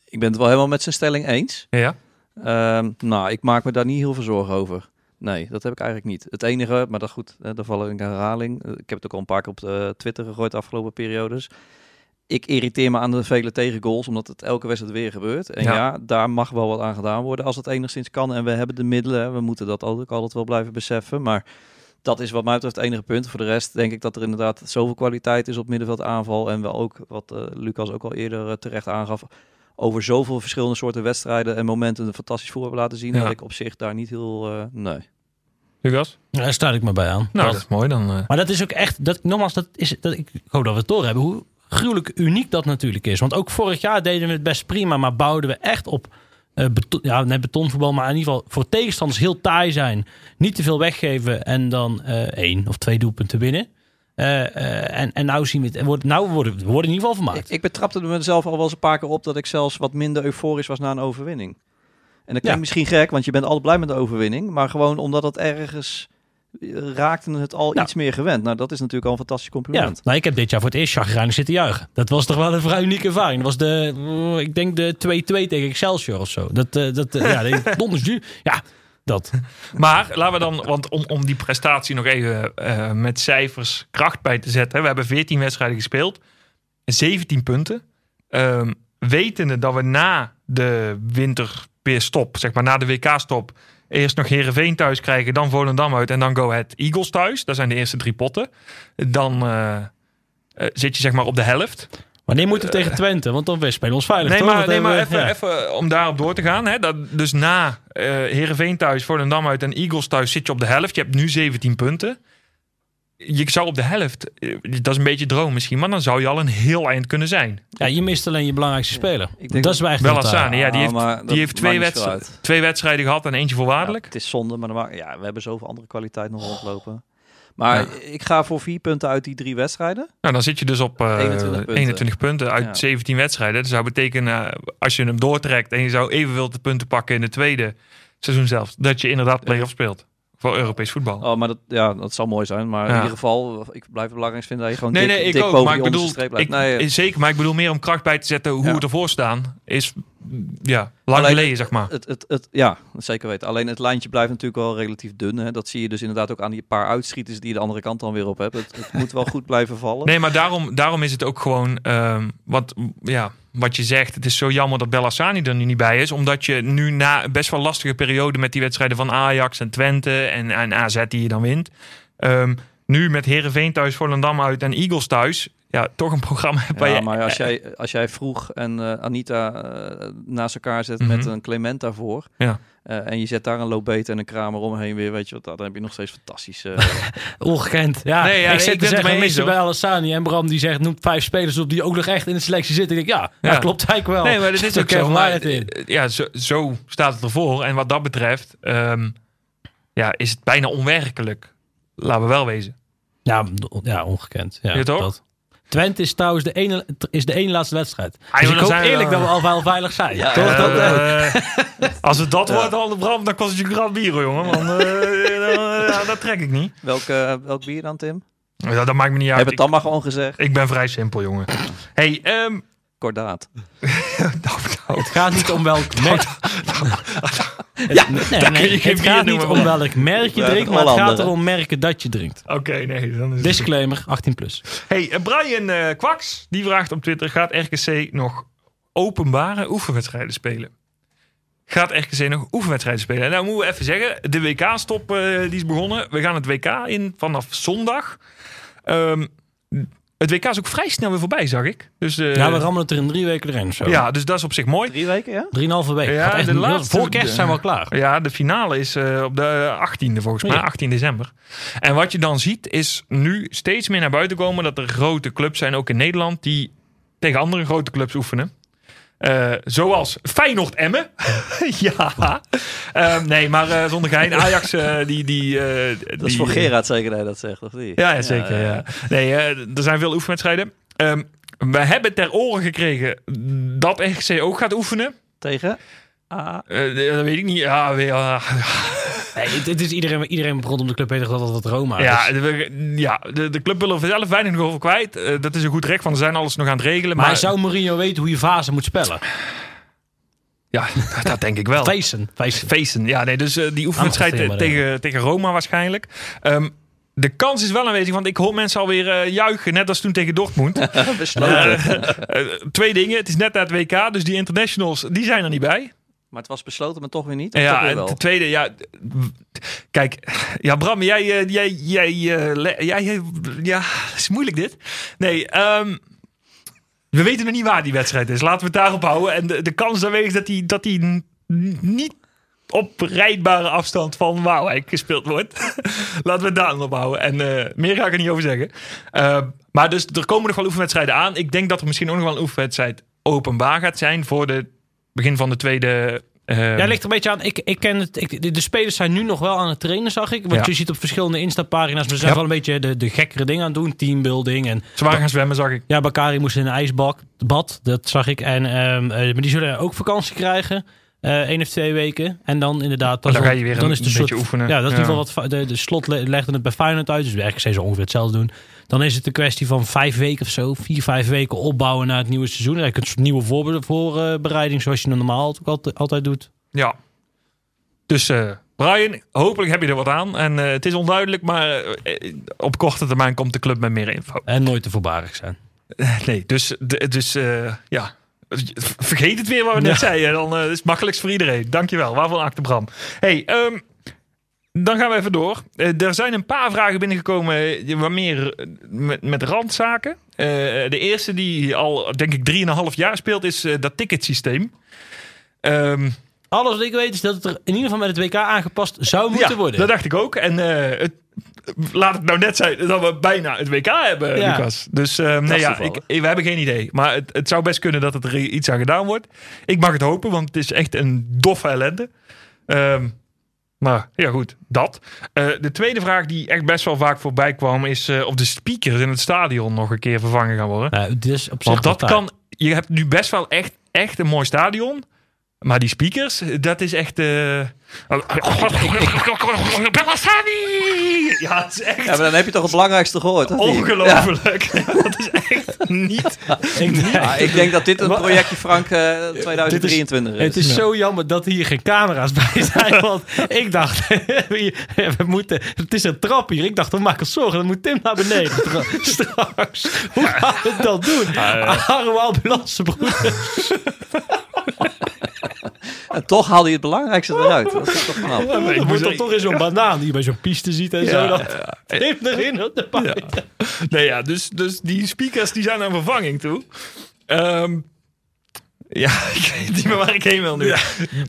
Ik ben het wel helemaal met zijn stelling eens. Ja. Ehm, nou, ik maak me daar niet heel veel zorgen over. Nee, dat heb ik eigenlijk niet. Het enige, maar dat goed, daar vallen in herhaling. Eh, Ik heb het ook al een paar keer op eh, Twitter gegooid de afgelopen periodes. Ik irriteer me aan de vele tegengoals, omdat het elke wedstrijd weer gebeurt. En Ja. ja. daar mag wel wat aan gedaan worden als het enigszins kan. En we hebben de middelen, hè. we moeten dat ook altijd wel blijven beseffen. Maar dat is wat mij betreft het enige punt. Voor de rest denk ik dat er inderdaad zoveel kwaliteit is op middenveld aanval. En wel ook, wat eh, Lucas ook al eerder eh, terecht aangaf, over zoveel verschillende soorten wedstrijden en momenten een fantastisch voetbal hebben laten zien. Ja. Dat ik op zich daar niet heel... eh, nee. Lucas? Daar sluit ik me bij aan. Nou, Dat- dat is mooi dan. eh. Maar dat is ook echt, dat, nogmaals, dat is, dat, ik hoop dat we het door hebben. Hoe gruwelijk uniek dat natuurlijk is. Want ook vorig jaar deden we het best prima, maar bouwden we echt op beton, ja, net betonvoetbal, maar in ieder geval voor tegenstanders heel taai zijn. Niet te veel weggeven en dan eh, één of twee doelpunten winnen. Eh, eh, en, en nou zien we het. Wordt, nou worden we worden in ieder geval vermaakt. ik betrapte mezelf al wel eens een paar keer op dat ik zelfs wat minder euforisch was na een overwinning. En dat klinkt Ja. misschien gek, want je bent altijd blij met de overwinning. Maar gewoon omdat het ergens eh, raakte het al Nou. iets meer gewend. Nou, dat is natuurlijk al een fantastisch Ja, compliment. nou, ik heb dit jaar voor het eerst chagrijnig zitten juichen. Dat was toch wel een vrij unieke ervaring. Dat was de, eh, ik denk de 2-2 tegen Excelsior of zo. Dat, eh, dat, eh, ja, de- ja, dat. Maar laten we dan, want om, om die prestatie nog even eh, met cijfers kracht bij te zetten. We hebben 14 wedstrijden gespeeld, 17 punten. Ehm wetende dat we na de winterstop, zeg maar na de WK-stop, eerst nog Herenveen thuis krijgen, dan Volendam uit en dan Go Ahead Eagles thuis. Dat zijn de eerste drie potten. Dan eh, eh, zit je zeg maar op de helft. Wanneer moeten we tegen Twente? Want dan spelen we ons veilig. Nee, toch? maar, nee, maar even, ja. even om daarop door te gaan. Hè, dat, dus na eh Heerenveen thuis, Volendam uit en Eagles thuis zit je op de helft. Je hebt nu 17 punten. Je zou op de helft, eh, dat is een beetje droom misschien, maar dan zou je al een heel eind kunnen zijn. Ja, je mist alleen je belangrijkste speler. Ik denk dat is echt Bellassani, ja, die heeft, dat die heeft twee, twee wedstrijden gehad en eentje voorwaardelijk. Ja, het is zonde, maar dan ja, we hebben zoveel andere kwaliteit nog rondlopen. Maar ik ga voor vier punten uit die drie wedstrijden. Nou, dan zit je dus op eh, 21 punten. 21 punten uit Ja. 17 wedstrijden. Dat zou betekenen, eh, als je hem doortrekt en je zou evenveel de punten pakken in het tweede seizoen zelf, dat je inderdaad play-off speelt voor Europees voetbal. Oh, maar dat, ja, dat zal mooi zijn. Maar Ja. in ieder geval, ik blijf het belangrijkste vinden dat je gewoon Nee, dik, nee, ik dik ook. Maar ik bedoel, ik. Nee, is zeker, maar ik bedoel meer om kracht bij te zetten hoe Ja. we ervoor staan. Is ja, lang Alleen- geleden, zeg maar. Het, het, het, ja, zeker weten. Alleen het lijntje blijft natuurlijk wel relatief dun. Hè. Dat zie je dus inderdaad ook aan die paar uitschieters die je de andere kant dan weer op hebt. Het, het moet wel goed blijven vallen. Nee, maar daarom, daarom is het ook gewoon ehm, wat, ja, wat je zegt. Het is zo jammer dat Bellassani er nu niet bij is. Omdat je nu na best wel lastige periode met die wedstrijden van Ajax en Twente en, en AZ die je dan wint. ehm, nu met Herenveen thuis, Volendam uit en Eagles thuis. Ja, toch een programma hebt Ja, je... maar als jij, als jij vroeg en eh, Anita eh, naast elkaar zet Mhm. met een Clement daarvoor. Ja. eh, en je zet daar een Lobete en een Kramer omheen weer, weet je wat, dan heb je nog steeds fantastisch. eh, Ongekend. Ja, Nee, ja, ik nee, zit ik te zeggen, bij Alassani en Bram die zegt, noemt vijf spelers op die ook nog echt in de selectie zitten. Ik denk, ja, Ja. dat klopt eigenlijk wel. Nee, maar dat is ook zo. Maar, in. ja, zo, zo staat het ervoor. En wat dat betreft ehm, ja, is het bijna onwerkelijk. Laten we wel wezen. Ja, ja ongekend. Ja, Ja, toch? dat. Twente is trouwens de ene, is de ene laatste wedstrijd. Ah, Dus ik dan hoop eerlijk wel- dat we al wel veilig zijn. Ja, Toch? Dat, Eh, eh, als het dat wordt, al de brand, dan kost het je een grand bier, jongen. Want eh, dan- ja, dat trek ik niet. welk, eh, welk bier dan, Tim? Ja, dat maakt me niet uit. Heb het dan maar gewoon gezegd. ik ben vrij simpel, jongen. Hey, ehm Kordaat. nou, nou, het gaat niet om welk merk. Ja, Nee, nee, je geen het bier gaat niet om welk merk je drinkt, maar het gaat erom merken dat je drinkt. Oké, nee, dan is. Disclaimer, 18 plus. Hey, eh, Brian eh, Kwaks, die vraagt op Twitter... gaat RKC nog openbare oefenwedstrijden spelen? Gaat RKC nog oefenwedstrijden spelen? En nou moeten we even zeggen, de WK-stop eh, die is begonnen. We gaan het WK in vanaf zondag. Ehm, het WK is ook vrij snel weer voorbij, zag ik. Dus, eh, ja, we rammen het er in drie weken erin of zo. ja, dus dat is op zich mooi. Drie weken, ja? Drieënhalve week. Ja, echt de laatste- voor kerst zijn we al klaar. Ja, de finale is eh, op de 18e volgens mij, Ja. 18 december. En wat je dan ziet is nu steeds meer naar buiten komen dat er grote clubs zijn, ook in Nederland, die tegen andere grote clubs oefenen. Eh, zoals Feyenoord Emmen. ja. Ehm, nee, maar eh, zonder gein. Ajax, eh, die... die, eh, Dat is voor Gerard zeker dat hij dat zegt, of niet? Ja, ja, zeker. Ja, Nee, er zijn veel oefenwedstrijden. Ehm, we hebben ter oren gekregen dat RGC ook gaat oefenen. Tegen? Ah, dat weet ik niet. Ja, weer, ja, Nee, het, het is iedereen, iedereen rondom de club weet dat het Roma Ja, is. de, ja de, de club wil er zelf weinig nog over kwijt. Eh, dat is een goed recht, want ze zijn alles nog aan het regelen. Maar, Maar, zou Mourinho weten hoe je fase moet spellen? ja, dat denk ik wel. Feesten. Feesten. Ja, nee, dus eh, die oefenwedstrijd tegen, tegen Roma waarschijnlijk. Ehm, de kans is wel aanwezig, want ik hoor mensen alweer eh juichen, net als toen tegen Dortmund. besloten. Twee dingen. Het is net uit het WK, dus die internationals die zijn er niet bij. Maar het was besloten, maar toch weer niet? Ja, weer en ten tweede, ja. Kijk, ja, Bram, jij, eh, jij, jij, eh, jij, jij- ja, is moeilijk dit. Nee, ehm, we weten nog niet waar die wedstrijd is. Laten we het daarop houden. En de, de kans aanwezig dat die, dat die niet op rijdbare afstand van Waalwijk gespeeld wordt. Laten we het daar op houden. En eh, meer ga ik er niet over zeggen. Eh, maar dus er komen nog wel oefenwedstrijden aan. Ik denk dat er misschien ook nog wel een oefenwedstrijd openbaar gaat zijn voor de begin van de tweede. eh, Ja, ligt er een beetje aan. Ik, ik ken het. Ik, de, spelers zijn nu nog wel aan het trainen, zag ik. Want Ja. je ziet op verschillende Insta-pagina's. Ze zijn Ja. wel een beetje de, de gekkere dingen aan het doen. Teambuilding. En waren gaan zwemmen, zag ik. ja, Bakari moest in een ijsbak. Bad, dat zag ik. En, ehm, eh, maar die zullen ook vakantie krijgen. eh één of twee weken. En dan inderdaad. Dan pas ga je weer dan een is beetje soort, oefenen. Ja, dat is in ieder geval wat. De, de slot le- legde het bij Feyenoord uit. Dus werken ze ongeveer hetzelfde doen. Dan is het een kwestie van vijf weken of zo. Vier, vijf weken opbouwen naar het nieuwe seizoen. Eigenlijk een soort nieuwe voorbe- voorbereiding. Zoals je normaal ook altijd, altijd doet. Ja. Dus eh, Brian, hopelijk heb je er wat aan. En eh, het is onduidelijk, maar eh, op korte termijn komt de club met meer info. En nooit te voorbarig zijn. Nee, dus, dus ja. Vergeet het weer wat we net zeiden. Dan is het makkelijkst voor iedereen. Dankjewel. Waarvan acte Bram. Hey, ehm, dan gaan we even door. Eh, er zijn een paar vragen binnengekomen eh, wat meer eh, met, met randzaken. Eh, de eerste die al, denk ik, 3,5 jaar speelt, is eh, dat ticketsysteem. Ehm Alles wat ik weet is dat het er in ieder geval met het WK aangepast zou moeten ja, worden. dat dacht ik ook. En eh, het, laat het nou net zijn dat we bijna het WK hebben, Ja. Lucas. Dus eh, nee, ja, ik, we hebben geen idee. Maar het, het zou best kunnen dat het er iets aan gedaan wordt. Ik mag het hopen, want het is echt een doffe ellende. Ehm, maar ja, goed, dat. Eh, de tweede vraag die echt best wel vaak voorbij kwam... is eh, of de speakers in het stadion nog een keer vervangen gaan worden. Nou, dus op zich Want dat kan... Je hebt nu best wel echt, echt een mooi stadion... Maar die speakers, dat is echt... eh Bellassani! Ja, het is echt Ja, maar dan heb je toch het belangrijkste gehoord. ongelooflijk. dat is echt niet... tijd. Ja, ik denk dat dit een projectje Frank eh, 2023 is. Het is zo jammer dat hier geen camera's bij zijn. Want ik dacht, we moeten, het is een trap hier. Ik dacht, we maken ons zorgen. Dan moet Tim naar beneden tra- straks. Hoe gaan we dat doen? Arme ambulancebroeders. En toch haalde je het belangrijkste eruit. Dat is toch knap. ik Dan moet wordt dan toch in zo'n banaan die je bij zo'n piste ziet en zo. Ja, Dat Tim erin op de pijn. Nee, ja, dus, dus die speakers die zijn aan vervanging toe. Ehm, ja, ik weet niet meer waar ik heen wil nu.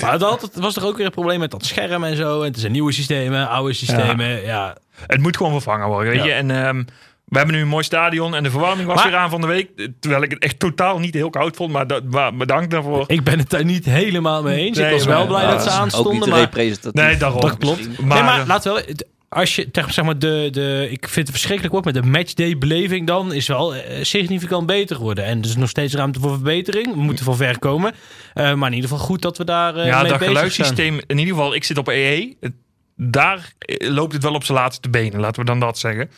Maar dat was toch ook weer een probleem met dat scherm en zo. En het zijn nieuwe systemen, oude systemen. Ja. Het moet gewoon vervangen worden, weet Ja. je. En ehm, we hebben nu een mooi stadion en de verwarming was Maar- weer aan van de week. Terwijl ik het echt totaal niet heel koud vond, maar dat, maar bedankt daarvoor. Ik ben het daar niet helemaal mee eens. Nee, ik was maar- wel blij dat ze dat is Ook niet aanstonden. Maar. Nee, daarom. Dat klopt. Maar, nee, maar eh, laten we wel. Als je tegen zeg maar de, de. Ik vind het verschrikkelijk wordt, maar de matchday beleving dan is wel eh, significant beter geworden. En er is nog steeds ruimte voor verbetering. We moeten van ver komen. Eh, maar in ieder geval goed dat we daar. eh, ja, mee dat bezig geluidssysteem, in ieder geval, ik zit op EE. Het- Daar loopt het wel op zijn laatste benen, laten we dan dat zeggen.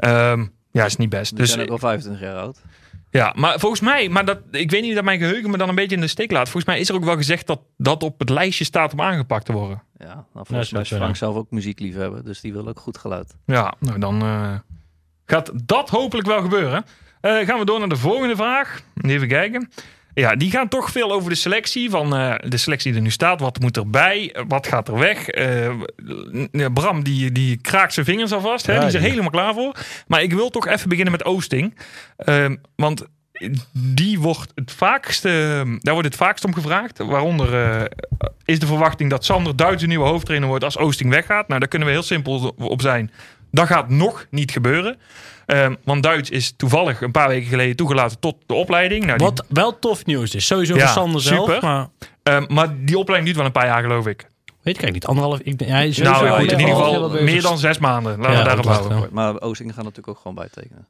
Ehm, ja, is niet best. We Dus zijn ook al 25 jaar oud. Ja, maar volgens mij, maar dat, ik weet niet dat mijn geheugen me dan een beetje in de steek laat. Volgens mij is er ook wel gezegd dat dat op het lijstje staat om aangepakt te worden. Ja, nou, Ja, volgens mij zou is. Frank zelf ook muziekliefhebber. Dus die wil ook goed geluid. Ja, nou dan eh, gaat dat hopelijk wel gebeuren. Eh, gaan we door naar de volgende vraag. Even kijken. Ja, die gaan toch veel over de selectie. Van eh, de selectie die er nu staat. Wat moet erbij? Eh, Wat gaat er weg? Eh, Bram, die, die kraakt zijn vingers alvast. Hè? Ja, die is er helemaal klaar voor. Maar ik wil toch even beginnen met Oosting. Ehm, want die wordt het vaakst, eh, daar wordt het vaakst om gevraagd. Waaronder is de verwachting dat Sander Duits de nieuwe hoofdtrainer wordt als Oosting weggaat. Nou, daar kunnen we heel simpel op zijn. Dat gaat nog niet gebeuren. Ehm, want Duits is toevallig een paar weken geleden toegelaten tot de opleiding. Nou, die- Wat wel tof nieuws is. Sowieso Ja, voor Sander zelf. super. Maar ehm, maar die opleiding duurt wel een paar jaar, geloof ik. weet ik eigenlijk niet. Anderhalf. Ik, ja, hij is nou, ja, goed, in ieder al geval meer dan zes maanden. Laten Ja, we daarop houden. Maar Oostingen gaat natuurlijk ook gewoon bijtekenen.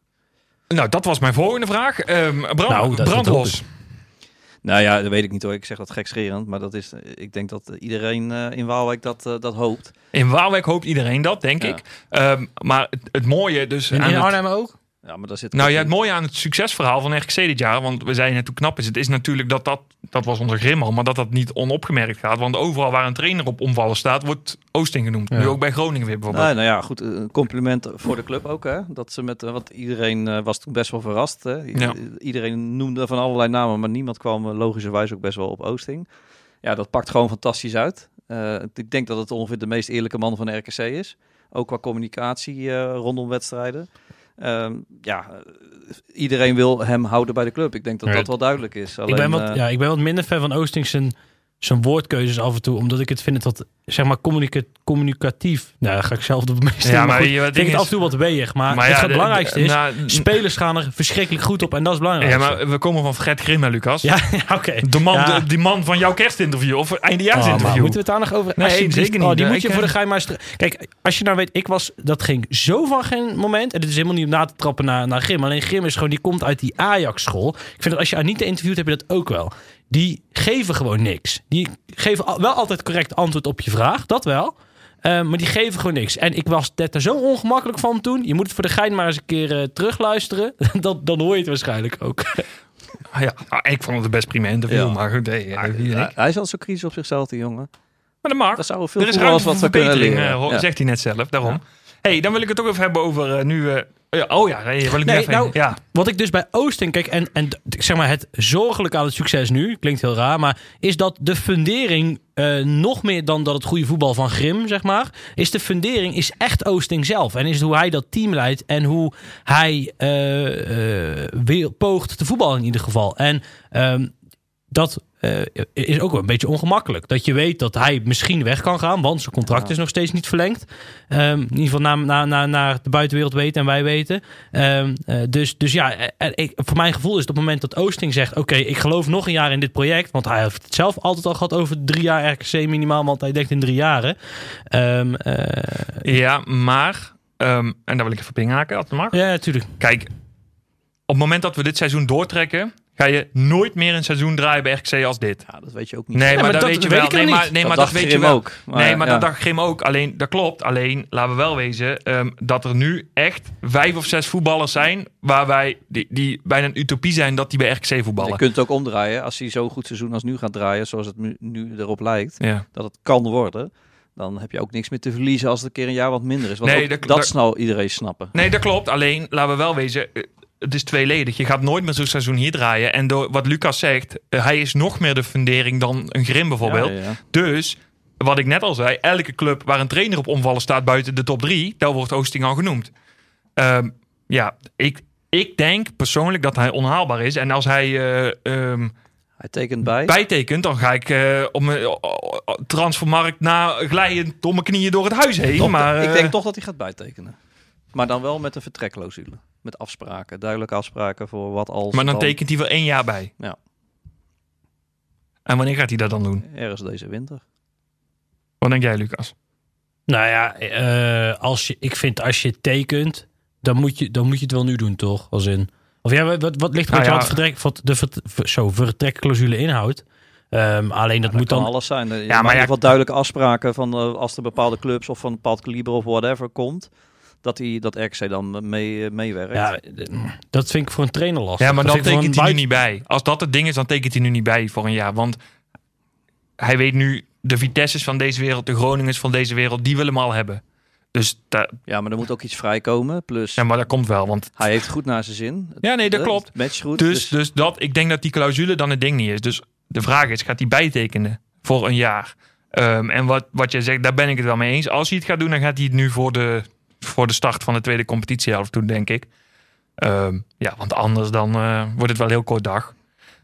Nou, dat was mijn volgende vraag. Ehm brand, Nou, dat- brandlos. Nou ja, dat weet ik niet hoor. Ik zeg dat gekscherend. Maar dat is, eh, ik denk dat iedereen eh, in Waalwijk dat, eh, dat hoopt. In Waalwijk hoopt iedereen dat, denk Ja. ik. Ehm, maar het, het mooie dus... In, aan in het- Arnhem ook? Ja, maar daar zit Nou ja, het mooie aan het succesverhaal van RKC dit jaar, want we zeiden net hoe knap is het, is natuurlijk dat dat, dat was onder Grim al, maar dat dat niet onopgemerkt gaat. Want overal waar een trainer op omvallen staat, wordt Oosting genoemd. Ja. Nu ook bij Groningen weer bijvoorbeeld. Nee, nou ja, goed. Een compliment voor de club ook. Hè? Dat ze met, eh, want iedereen eh, was toen best wel verrast. Hè? I- Ja. Iedereen noemde van allerlei namen, maar niemand kwam eh, logischerwijs ook best wel op Oosting. Ja, dat pakt gewoon fantastisch uit. Eh, ik denk dat het ongeveer de meest eerlijke man van de RKC is. Ook qua communicatie eh, rondom wedstrijden. Ehm, ja, iedereen wil hem houden bij de club. Ik denk dat dat wel duidelijk is. Alleen, ik, ben wat, eh, ja, ik ben wat minder fan van Oosting zijn, woordkeuzes af en toe. Omdat ik het vind dat, zeg maar, communica- communicatief... Nou, ga ik zelf op het meeste. Ja, maar je- vind ik is- af en toe wat weeg. Maar, Maar het, ja, het de- belangrijkste de- is... nou, spelers gaan er verschrikkelijk goed op. En dat is het Ja, maar we komen van Fred Grim, hè, Lucas. Ja, ja, oké. De man, Ja. de- die man van jouw kerstinterview of Oh, eindejaarsinterview. maar moeten we het daar nog over? Nee, zeker niet. Oh, die moet je voor de eh, geheim maar... stra- Kijk, als je nou weet, ik was... Dat ging zo van geen moment. En dit is helemaal niet om na te trappen naar, naar Grim. Alleen Grim is gewoon... Die komt uit die Ajax-school. Ik vind dat als je Anita interviewt, heb je dat ook wel. Die geven gewoon niks. Die geven wel altijd correct antwoord op je vraag. Dat wel. Eh, maar die geven gewoon niks. En ik was net er zo ongemakkelijk van toen. Je moet het voor de gein maar eens een keer eh, terugluisteren. dan, dan hoor je het waarschijnlijk ook. Ah, ja, ah, ik vond het een best prima interview, Ja. maar goed. nee, denk ik? hij is al zo kritisch op zichzelf, die jongen. Maar dat mag. Dat zou veel Er is ruimte wat verbetering, eh, Ja. zegt hij net zelf. Daarom. hey, dan wil ik het ook even hebben over eh, nu... ja, oh ja, nee, wil ik Nee, nou, ja. Wat ik dus bij Oosting, kijk, en, en zeg maar het zorgelijke aan het succes nu, klinkt heel raar, maar is dat de fundering, eh, nog meer dan dat het goede voetbal van Grim, zeg maar, is de fundering is echt Oosting zelf. En is het hoe hij dat team leidt en hoe hij eh, wil, poogt te voetballen in ieder geval. En ehm, dat eh, is ook wel een beetje ongemakkelijk. Dat je weet dat hij misschien weg kan gaan, want zijn contract Ja. is nog steeds niet verlengd. Ehm, in ieder geval naar, naar, naar de buitenwereld weten en wij weten. Ehm, eh, dus, dus ja, eh, ik, voor mijn gevoel is het op het moment dat Oosting zegt... oké, ik geloof nog een jaar in dit project... want hij heeft het zelf altijd al gehad over drie jaar RKC minimaal... want hij denkt in drie jaren. Ehm, eh, ja, maar... en daar wil ik even op inhaken, als het mag. ja, natuurlijk. Kijk, op het moment dat we dit seizoen doortrekken... ga je nooit meer een seizoen draaien bij RKC als dit. Ja, dat weet je ook niet. Nee, maar maar, dat, dat weet je wel. ik Nee, maar, nee, maar dat dat dacht weet je wel. ook. nee, maar ja. dat dacht Grim ook. Alleen, dat klopt. Alleen, laten we wel wezen ehm, dat er nu echt vijf of zes voetballers zijn... waar wij, die, die bijna een utopie zijn dat die bij RKC voetballen. Je kunt het ook omdraaien. Als hij zo'n goed seizoen als nu gaat draaien, zoals het nu- nu erop lijkt, Ja. dat het kan worden, dan heb je ook niks meer te verliezen als het een keer een jaar wat minder is. Want Nee, ook dat- dat, dat- snel iedereen snappen. Nee, dat klopt. Alleen, laten we wel wezen... eh, Het is tweeledig. Je gaat nooit meer zo'n seizoen hier draaien. En door wat Lucas zegt, eh, hij is nog meer de fundering dan een Grim bijvoorbeeld. Ja, ja, ja. Dus, wat ik net al zei, elke club waar een trainer op omvallen staat buiten de top 3, daar wordt Oosting al genoemd. Ehm, ja, ik, ik denk persoonlijk dat hij onhaalbaar is. En als hij eh, ehm, Hij tekent bij. bijtekent, dan ga ik eh, op mijn eh, transfermarkt na glijend om mijn knieën door het huis heen. Toch, maar, ik eh, denk toch dat hij gaat bijtekenen. Maar dan wel met een vertrekclausule. Met afspraken, duidelijke afspraken voor wat als. maar dan tekent hij voor één jaar bij. Ja. En wanneer gaat hij dat dan doen? Ergens deze winter. Wat denk jij, Lucas? Nou ja, eh, als je, ik vind als je tekent, dan moet je, dan moet je het wel nu doen, toch? Als in. Of ja, wat, wat ligt er Nou aan ja. wat vertrek, wat de vert- ver- zo, vertrekclausule inhoudt? Ehm, alleen dat Dat moet kan dan. alles zijn. Ja, maar ja- ieder geval duidelijke afspraken van eh, als er bepaalde clubs of van een bepaald kaliber of whatever komt, dat hij dat RKC dan mee, eh, meewerkt. Ja, dat vind ik voor een trainer lastig. Ja, maar Dat dan tekent hij nu niet bij. Als dat het ding is, dan tekent hij nu niet bij voor een jaar. Want hij weet nu, de Vitesses van deze wereld, de Groningers van deze wereld, die willen hem al hebben. Dus da- Ja, maar er moet ook iets vrijkomen. Plus, ja, maar dat komt wel. Want hij heeft goed naar zijn zin. ja, nee, dat Eh, klopt. Matcht goed. Dus, dus dat, ik denk dat die clausule dan het ding niet is. Dus de vraag is, gaat hij bijtekenen voor een jaar? Ehm, en wat, wat jij zegt, daar ben ik het wel mee eens. Als hij het gaat doen, dan gaat hij het nu voor de, voor de start van de tweede competitiehelft doen, denk ik. Ehm, ja, want anders dan eh, wordt het wel heel kort dag.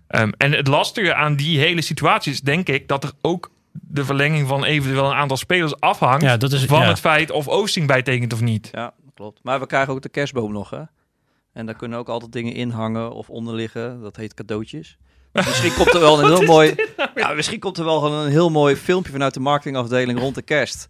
Ehm, en het lastige aan die hele situatie is, denk ik, dat er ook de verlenging van eventueel een aantal spelers afhangt Ja, dat is van ja. het feit of Oosting bijtekent of niet. Ja, klopt. Maar we krijgen ook de kerstboom nog, hè? En daar kunnen ook altijd dingen in hangen of onder liggen. Dat heet cadeautjes. Dus misschien komt er wel een heel mooi. Ja, misschien komt er wel een heel mooi filmpje vanuit de marketingafdeling rond de kerst.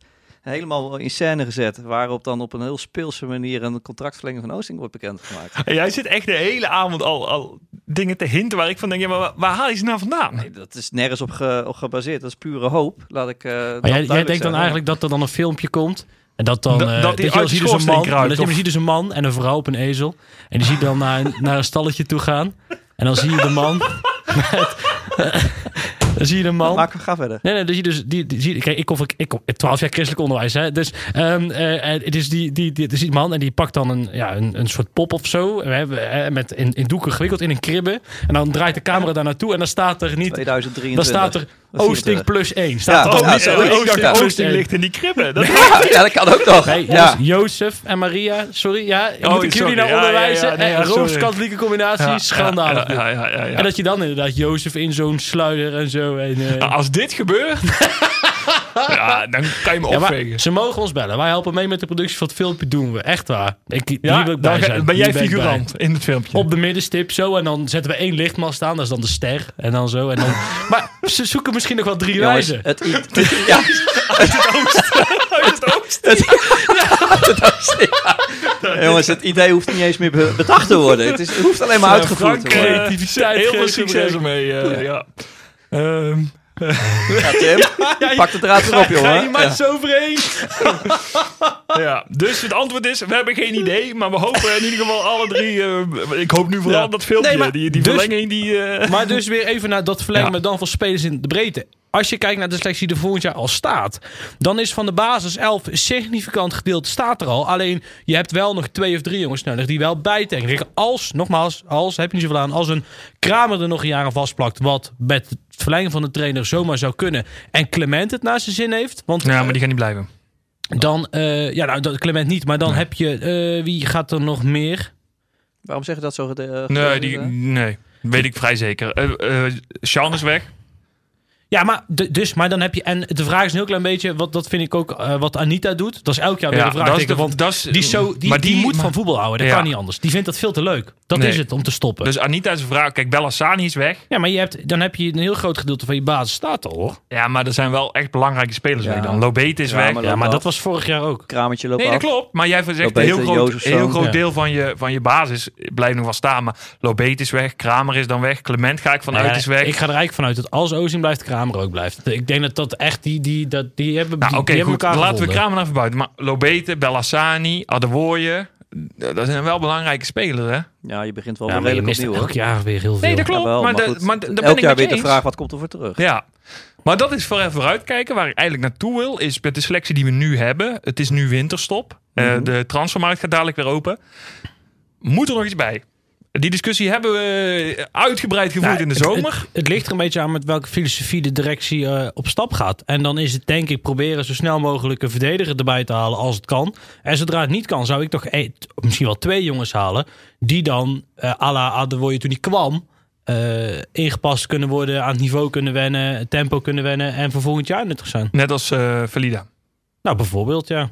Helemaal in scène gezet. Waarop dan op een heel speelse manier een contractverlenging van Oosting wordt bekendgemaakt. En jij zit echt de hele avond al, al dingen te hinten waar ik van denk, ja, maar waar, waar haal je ze nou vandaan? Nee, dat is nergens op, ge- op gebaseerd. Dat is pure hoop. Laat ik. eh, dat Maar jij, jij denkt dan eigenlijk dat er dan een filmpje komt. En dat dan. Dat- eh, dat die weet je, uit dan die zie je dus een man. zie je- je dus een man en een vrouw op een ezel. En die zie je dan naar een, naar een stalletje toe gaan. En dan zie je de man. Met, dan zie je de man. Maak, ga verder. Nee, nee, dus je dus die, die, zie- kijk, ik kom, ik kom 12 jaar christelijk onderwijs, hè. Dus, eh, eh, dus die, die, die, dus die man en die pakt dan een, ja, een, een soort pop of zo, we hebben, eh, met in, in doeken gewikkeld in een kribbe. En dan draait de camera daar naartoe en dan staat er niet, dan 2023. staat er Oosting plus 1 staat Ja, er. Ja, dacht, Ja. Oosting ligt in die kribben. Dat Ja, ja, dat kan ook nog. Nee, ja. Jo- Jozef en Maria, sorry, ja, Oh, moet ik sorry, jullie nou ja, ja, onderwijzen? ja, nee, sorry. Rooms-katholieke combinatie, Ja, schandalig. Ja, ja, ja, ja, ja. En dat je dan inderdaad Jozef in zo'n sluier en zo. En, eh, Nou, als dit gebeurt, ja, dan kan je me ja, opvegen. ze mogen ons bellen. Wij helpen mee met de productie van het filmpje, doen we. Echt waar. Ik, Ja, wil ik bij zijn. ben jij Hier ik bij. figurant in het filmpje. Op de middenstip zo. En dan zetten we één lichtmast aan. Dat is dan de ster. En dan zo. En dan... maar ze zoeken misschien nog wel drie Jongens, wijzen. het, i- het- ja, Uit het oosten. het oosten, ja. Jongens, het idee hoeft niet eens meer be- bedacht te worden. Het, is, het hoeft alleen maar uitgevoerd te worden. Creativiteit Heel veel succes ermee. eh, ja. Ehm, Ja, Tim, pak de draad erop, Ga je jongen. maar Ja. zo overheen. ja. Dus het antwoord is, we hebben geen idee. Maar we hopen in ieder geval alle drie... eh, ik hoop nu vooral Ja. dat filmpje. Nee, maar die die dus- verlenging die... eh, Maar dus weer even naar dat verlengen Ja. met dan van spelers in de breedte. Als je kijkt naar de selectie die er volgend jaar al staat, dan is van de basis 11 een significant gedeelte staat er al. Alleen je hebt wel nog twee of drie jongens nodig die wel bijtanken. Als, nogmaals, als, heb je niet zoveel aan, als een Kramer er nog een jaar aan vastplakt, wat met verlengen van de trainer zomaar zou kunnen. En Clement het naar zijn zin heeft. Want ja, maar die gaan niet blijven. dan, eh, ja, nou, dat- Clement niet, maar dan heb je, eh, wie gaat er nog meer? Waarom zeg je dat zo? gede- Nee, die, nee, weet ik vrij zeker. Eh eh Sean is weg. Ja, maar, dus, maar dan heb je. En de vraag is een heel klein beetje. Wat, dat vind ik ook eh, wat Anita doet. Dat is elk jaar weer een vraag. dat is de- want dat is- die, zo, die, maar die, moet maar- van voetbal houden. Dat Ja. kan niet anders. Die vindt dat veel te leuk. Dat Nee. is het om te stoppen. Dus Anita is een vraag. Kijk, Bellassani is weg. ja, maar je hebt, dan heb je een heel groot gedeelte van je basis staat al hoor. Ja, maar er zijn wel echt belangrijke spelers Ja. weg dan. Lobete is weg. maar Ja, maar dat was vorig jaar ook. Kramertje loopt Nee, dat af. klopt. Maar jij zegt een heel groot, heel groot Ja. deel van je, van je basis blijft nog wel staan. Maar Lobete is weg. Kramer is dan weg. Clement ga ik vanuit ja, is weg. Ik ga er eigenlijk vanuit dat als Ozing blijft, Kramer ook blijft. Ik denk dat dat echt die, die, dat, die hebben, nou, die, hebben goed. elkaar Laten we. Kramer even buiten. Maar Lobete, Bellassani, Adewoye. Dat zijn wel belangrijke spelers, hè? Ja, je begint wel Ja, weer maar je redelijk opnieuw, elk jaar weer heel veel. Nee, dat klopt. Jawel, maar maar goed, ben ik jaar weer de vraag, wat komt er voor terug? Ja. Maar dat is voor even vooruitkijken. Waar ik eigenlijk naartoe wil, is met de selectie die we nu hebben. Het is nu winterstop. Eh, Mhm. de transfermarkt gaat dadelijk weer open. Moet er nog iets bij? Die discussie hebben we uitgebreid gevoerd Nou, in de zomer. Het, het ligt er een beetje aan met welke filosofie de directie eh, op stap gaat. En dan is het denk ik proberen zo snel mogelijk een verdediger erbij te halen als het kan. En zodra het niet kan, zou ik toch één- misschien wel twee jongens halen. Die dan, eh à la Adewoye toen hij kwam, eh, ingepast kunnen worden, aan het niveau kunnen wennen, tempo kunnen wennen en voor volgend jaar nuttig zijn. Net als Valida. Nou, bijvoorbeeld, ja.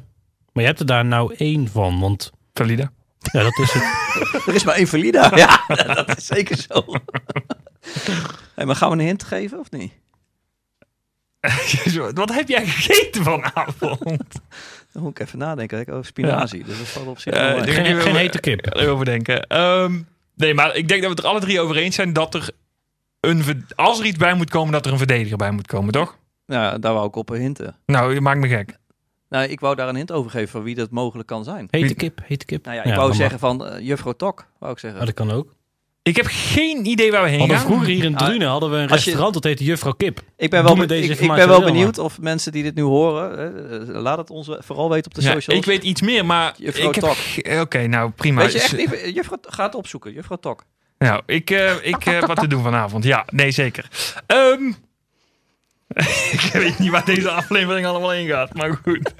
Maar je hebt er daar nou één van, want Valida. Ja, dat is het. Er is maar één Valida. Ja, dat is zeker zo. hey, maar gaan we een hint geven of niet? Wat heb jij gegeten vanavond? Dan moet ik even nadenken. Ik- Oh, spinazie. Dus dat valt op zich die- Geen, geen hete kip. Erover denken. Ehm, nee, maar ik denk dat we het er alle drie over eens zijn dat er een, als er iets bij moet komen, dat er een verdediger bij moet komen, toch? Ja, daar wou ik op hinten. Nou, je maakt me gek. Nou, ik wou daar een hint over geven van wie dat mogelijk kan zijn. Hete kip, hete kip. Nou ja, ik wou zeggen van eh, juffrouw Tok, wou ik zeggen. dat kan ook. Ik heb geen idee waar we heen Hadden gaan. vroeger hier in Ah, Drunen hadden we een je- restaurant dat heette Juffrouw Kip. Ik ben wel, be- ik, ik ben wel benieuwd of mensen die dit nu horen, eh, eh, laat het ons vooral weten op de Ja, socials. ik weet iets meer, maar Juffrouw ik Tok. Oké, nou prima. Weet je echt niet, juffrouw, ga het opzoeken, juffrouw Tok. Nou, ik, eh, ik wat te doen vanavond. Ja, nee, zeker. Ehm, ik weet niet waar deze aflevering allemaal heen gaat, maar goed.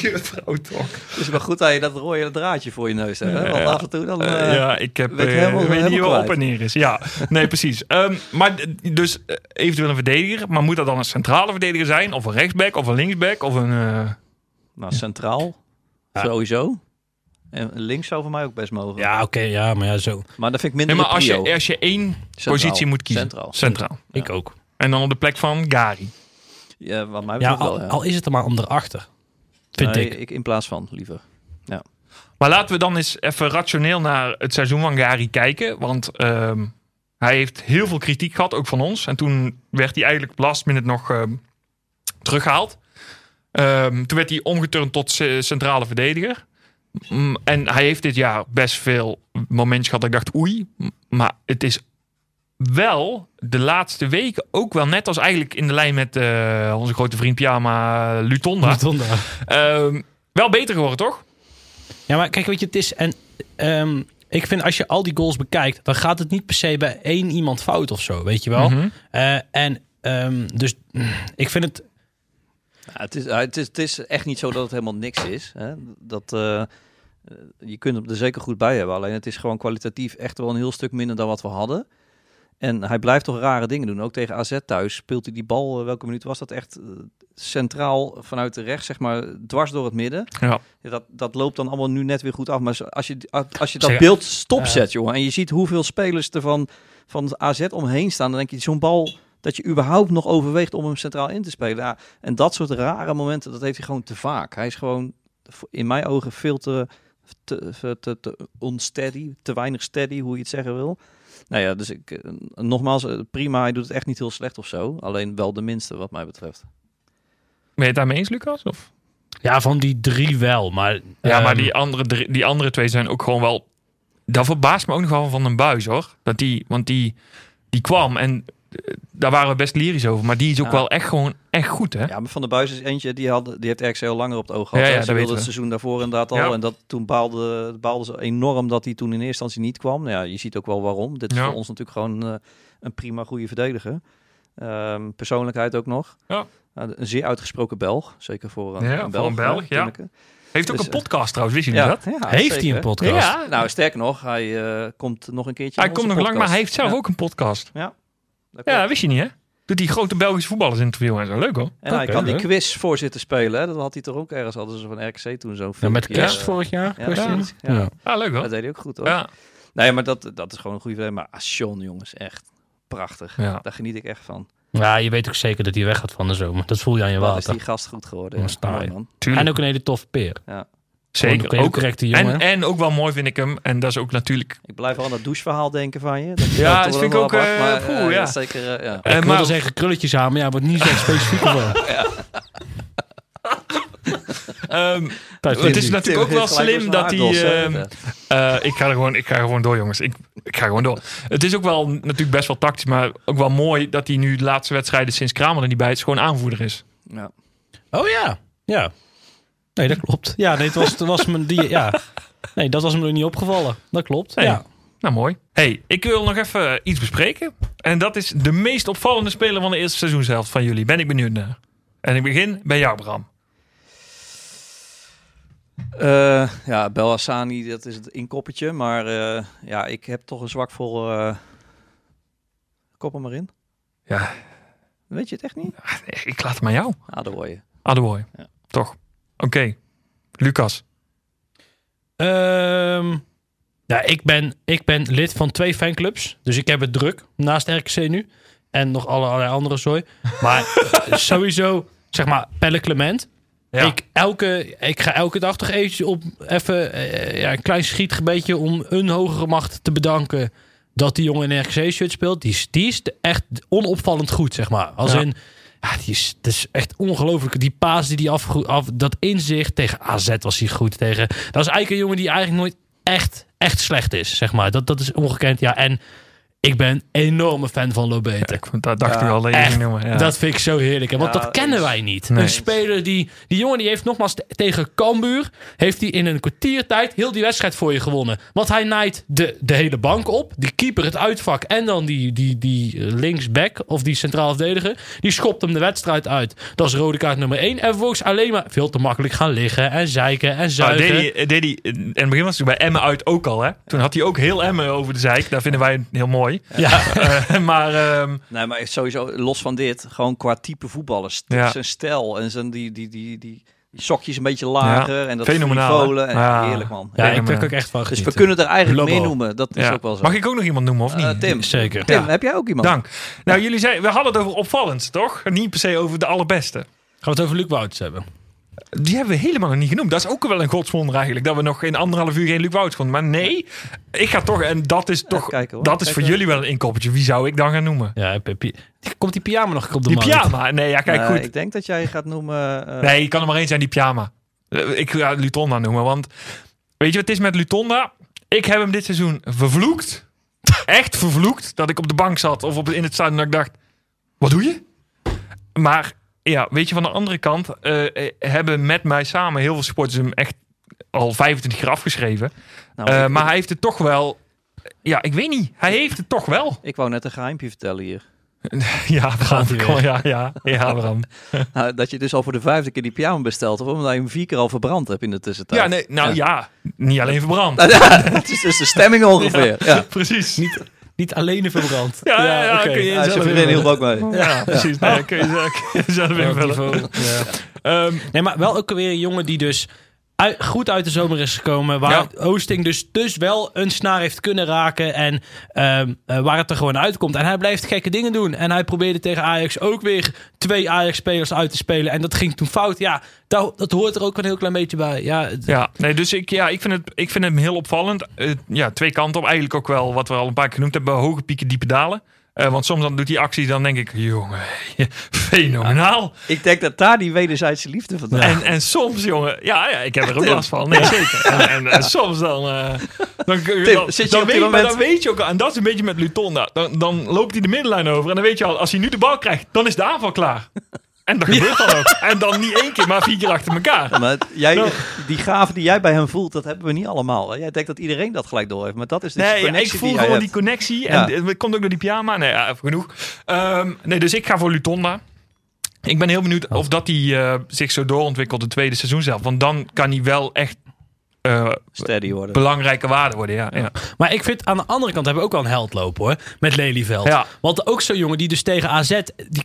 Juffrouw toch. Het is wel goed dat je dat rode draadje voor je neus hebt. Hè? Want Ja. af en toe dan... Eh, eh, ja, ik heb, weet eh, helemaal- weet niet waar op en neer is. Ja, nee, precies. Ehm, maar dus eventueel een verdediger. Maar moet dat dan een centrale verdediger zijn? Of een rechtsback? Of een linksback? Of een... eh, Nou, centraal. Ja. Sowieso. En links zou voor mij ook best mogen. Ja, oké, ja, maar ja, zo. Maar dat vind ik Nee, minder maar als je, als je één Centraal. positie moet kiezen. Centraal. Centraal. Ik ook. En dan op de plek van Gary. Ja, wat mij Ja, betreft al, wel, ja. al is het er maar om erachter. Vind Nee, ik. In plaats van, liever. Maar laten we dan eens even rationeel naar het seizoen van Gary kijken. Want ehm, hij heeft heel veel kritiek gehad, ook van ons. En toen werd hij eigenlijk last minute nog ehm, teruggehaald. Ehm, toen werd hij omgeturnd tot ce- centrale verdediger. En hij heeft dit jaar best veel momentjes gehad dat ik dacht oei. Maar het is wel de laatste weken ook wel net als eigenlijk in de lijn met eh, onze grote vriend Pyama Lutonda. Rotonda. Ehm, wel beter geworden, toch? Ja, maar kijk, weet je, het is... En, ehm, ik vind als je al die goals bekijkt, dan gaat het niet per se bij één iemand fout of zo, weet je wel. Mhm. Eh, en Ehm, dus mm, ik vind het... Ja, het, is, het, is, het is echt niet zo dat het helemaal niks is. Hè? Dat, eh, eh, je kunt hem er zeker goed bij hebben. Alleen het is gewoon kwalitatief echt wel een heel stuk minder dan wat we hadden. En hij blijft toch rare dingen doen. Ook tegen AZ thuis speelt hij die bal, eh, welke minuut was dat echt eh, centraal vanuit de rechts, zeg maar, dwars door het midden. Ja. Ja, dat, dat loopt dan allemaal nu net weer goed af. Maar als je, als je dat beeld stopzet, jongen, en je ziet hoeveel spelers er van, van AZ omheen staan, dan denk je, zo'n bal dat je überhaupt nog overweegt om hem centraal in te spelen. Ja, en dat soort rare momenten, dat heeft hij gewoon te vaak. Hij is gewoon in mijn ogen veel te, te, te, te unsteady, te weinig steady, hoe je het zeggen wil. Nou ja, dus ik, eh, nogmaals, eh, prima, hij doet het echt niet heel slecht of zo. Alleen wel de minste, wat mij betreft. Ben je het daarmee eens, Lucas? Of? Ja, van die drie wel, maar... Ja, maar ehm, die andere, drie- die andere twee zijn ook gewoon wel... Dat verbaast me ook nog wel van een buis, hoor. Dat die, want die, die kwam en daar waren we best lyrisch over. Maar die is ook Ja. wel echt gewoon echt goed, hè? Ja, maar Van der Buis is eentje, die, had, die heeft RKC al langer op het oog gehad. Ja, ja, Ze weten het seizoen daarvoor inderdaad al. Ja. En dat, toen baalde, baalden ze enorm dat hij toen in eerste instantie niet kwam. Nou ja, je ziet ook wel waarom. Dit is Ja. voor ons natuurlijk gewoon eh, een prima goede verdediger. Ehm, persoonlijkheid ook nog. Ja. Een zeer uitgesproken Belg. Zeker voor een, Ja, een voor Belg. een Belg, ja. Heeft ook Dus, een podcast trouwens, wist je niet Ja, dat? ja, Heeft hij een podcast? Ja, Nou, sterker nog, hij eh, komt nog een keertje hij komt nog lang, maar hij heeft zelf Ja, ook een podcast. dat Ja, wist je niet, hè? Doet die grote Belgische voetballers interviewen en zo. Leuk, hoor. En hij Oké, kan die quiz voorzitten spelen. Hè? Dat had hij toch ook ergens, hadden ze van RKC toen zo'n Ja, met kerst vorig jaar? Ja. Ja. Ja. Ah, leuk, hoor. Dat deed hij ook goed hoor. Ja, Nee, maar dat, dat is gewoon een goede verdediger. Maar Asjon, jongens, echt prachtig. ja. Daar geniet ik echt van. Ja, je weet ook zeker dat hij weg gaat van de zomer. Dat voel je aan je Wat is water. die gast goed geworden. Ja, Ja. Mooi, man. En ook een hele toffe peer. Zeker. Ook correcte jongen. en, en ook wel mooi vind ik hem. En dat is ook natuurlijk... Ik blijf wel aan dat doucheverhaal denken van je. Dat Ja, dat vind ik ook, apart, eh, maar, poeh, eh, ja. Zeker, eh, ja. Ik maar- zeggen krulletjes aan, maar ja, wordt niet zo specifiek ehm, Thuis het is natuurlijk ook wel slim dat hij... ehm, eh, ik, ga er gewoon, ik ga er gewoon door, jongens. Ik, ik ga gewoon door. Het is ook wel natuurlijk best wel tactisch, maar ook wel mooi dat hij nu de laatste wedstrijden sinds Kramer er niet bij is, gewoon aanvoerder is. Ja. Oh ja, ja. Nee, dat klopt. Ja, nee, het was, het was me die, ja. Nee, dat was me nog niet opgevallen. Dat klopt. Ja. Nou, mooi. hey, ik wil nog even iets bespreken. En dat is de meest opvallende speler van de eerste seizoenshelft van jullie. Ben ik benieuwd naar. En ik begin bij jou, Bram. Eh, ja, Bel Hassani, dat is het inkoppertje. Maar eh, ja, ik heb toch een zwak voor... eh kop hem maar in. Ja, Weet je het echt niet? ik laat het maar jou. Ah, daar word je. Adewoy. Ja. Toch? Oké. Lucas. Ehm, ja, ik ben, ik ben lid van twee fanclubs. Dus ik heb het druk naast RKC nu. En nog alle, allerlei andere zooi. Maar sowieso, zeg maar, Pelle Clement. Ja. Ik, elke, ik ga elke dag toch eventjes op even eh, ja, een klein schietgebedje om een hogere macht te bedanken dat die jongen in RKC-shirt speelt. Die is, die is echt onopvallend goed, zeg maar. Als Ja. in, die is, dat is echt ongelooflijk. Die paas die die af, af, dat inzicht tegen AZ was hij goed tegen. Dat is eigenlijk een jongen die eigenlijk nooit echt, echt slecht is, zeg maar. Dat, dat is ongekend, ja. En ik ben een enorme fan van Lobete. Ik, dat dacht Ja, ik al dat je echt. ging noemen. Ja. Dat vind ik zo heerlijk. Hè? Want Ja, dat kennen wij niet. Nee. Een speler die... Die jongen die heeft nogmaals te- tegen Cambuur... heeft hij in een kwartiertijd heel die wedstrijd voor je gewonnen. Want hij naait de, de hele bank op. Die keeper het uitvak. En dan die, die, die linksback of die centraal verdediger. Die schopt hem de wedstrijd uit. Dat is rode kaart nummer 1. En vervolgens alleen maar veel te makkelijk gaan liggen en zeiken en Nou, zuigen. deed hij, deed hij, in het begin was hij bij Emmen uit ook al. Hè? Toen had hij ook heel Emmen over de zeik. Daar vinden wij heel mooi. Ja. Eh, maar ehm, Nee, maar sowieso, los van dit, gewoon qua type voetballers. Ja. Zijn stijl en zijn die, die, die, die, die sokjes een beetje lager. En dat Fenomenaal. En Ja. Heerlijk, man. Ja, ik trek ook echt van Dus we kunnen er eigenlijk Lobo. meer noemen. Dat is ook wel zo. mag ik ook nog iemand noemen of niet? Eh, Tim, Zeker. Tim Ja. heb jij ook iemand? Dank. Nou, jullie zei, we hadden het over opvallend, toch? Niet per se over de allerbeste. Gaan we het over Luc Wouters hebben? Die hebben we helemaal nog niet genoemd. Dat is ook wel een godswonder eigenlijk. Dat we nog in anderhalf uur geen Luc Wout vonden. Maar nee, ik ga toch... En dat is toch... kijken, hoor. dat is voor jullie wel een inkoppertje. Wie zou ik dan gaan noemen? Ja, komt die pyjama nog op de Die markt? pyjama. Nee, ja, kijk Eh, goed. Ik denk dat jij gaat noemen... eh, Nee, je kan er maar één zijn, die pyjama. Eh, Ik ga Lutonda noemen, want... Weet je wat het is met Lutonda? Ik heb hem dit seizoen vervloekt. Echt vervloekt. Dat ik op de bank zat of op, in het stadion en dat ik dacht... Wat doe je? Maar ja, weet je, van de andere kant... eh, eh, hebben met mij samen heel veel supporters hem echt al 25 keer afgeschreven. nou, Eh, maar hij heeft het toch wel... Ja, ik weet niet. Hij heeft het toch wel. ik wou net een geheimpje vertellen hier. Ja, Bram. Kom, ja, ja, ja, Bram. Nou, dat je dus al voor de vijfde keer die pyjama bestelt. Of omdat je hem vier keer al verbrand hebt in de tussentijd. Ja, nee, nou ja. niet alleen verbrand. dat is dus de stemming ongeveer. Ja. Precies. Niet, niet alleen de verbrand. Ja, ja, ja, kun je zelf invullen. ook mee. Ja, precies. Nee, kun, je, zelf- invullen. Ja. Ehm, Nee, maar wel ook weer een jongen die dus uit- goed uit de zomer is gekomen. Waar Ja. Oosting dus, dus wel een snaar heeft kunnen raken. En ehm, eh, waar het er gewoon uitkomt. En hij blijft gekke dingen doen. En hij probeerde tegen Ajax ook weer twee Ajax-spelers uit te spelen. En dat ging toen fout. Ja, dat, dat hoort er ook een heel klein beetje bij. Ja, Ja, nee, dus ik, ja, ik, vind het, ik vind hem heel opvallend. Eh, ja, twee kanten op. Eigenlijk ook wel wat we al een paar keer genoemd hebben. Hoge pieken, diepe dalen. Eh, want soms dan doet hij acties, dan denk ik, jongen, fenomenaal. Ik denk dat daar die wederzijdse liefde vandaan En, en soms, jongen, ja, ja, ik heb er ook last van. Nee, zeker. En, en, en soms dan, eh, dan, dan, zit je dan op die weet, maar moment- dan weet je ook al, en dat is een beetje met Lutonda. Dan, dan loopt hij de middenlijn over en dan weet je al, als hij nu de bal krijgt, dan is de aanval klaar. En dat gebeurt dan ook. En dan niet één keer, maar vier keer achter elkaar. Ja, maar jij, Ja. die gave die jij bij hem voelt, dat hebben we niet allemaal. hè? Jij denkt dat iedereen dat gelijk door heeft, maar dat is dus de Nee, ja, ik connectie voel die gewoon hebt. die connectie. En het komt ook door die pyjama. Nee, ja, genoeg. Ehm, nee, dus ik ga voor Lutonda. Ik ben heel benieuwd of dat hij eh, zich zo doorontwikkelt de tweede seizoen zelf. Want dan kan hij wel echt eh, Steady worden. belangrijke waarde worden. Ja, ja. Maar ik vind aan de andere kant hebben we ook wel een held lopen hoor. Met Lelyveld. Ja. Want ook zo'n jongen die dus tegen AZ. Die,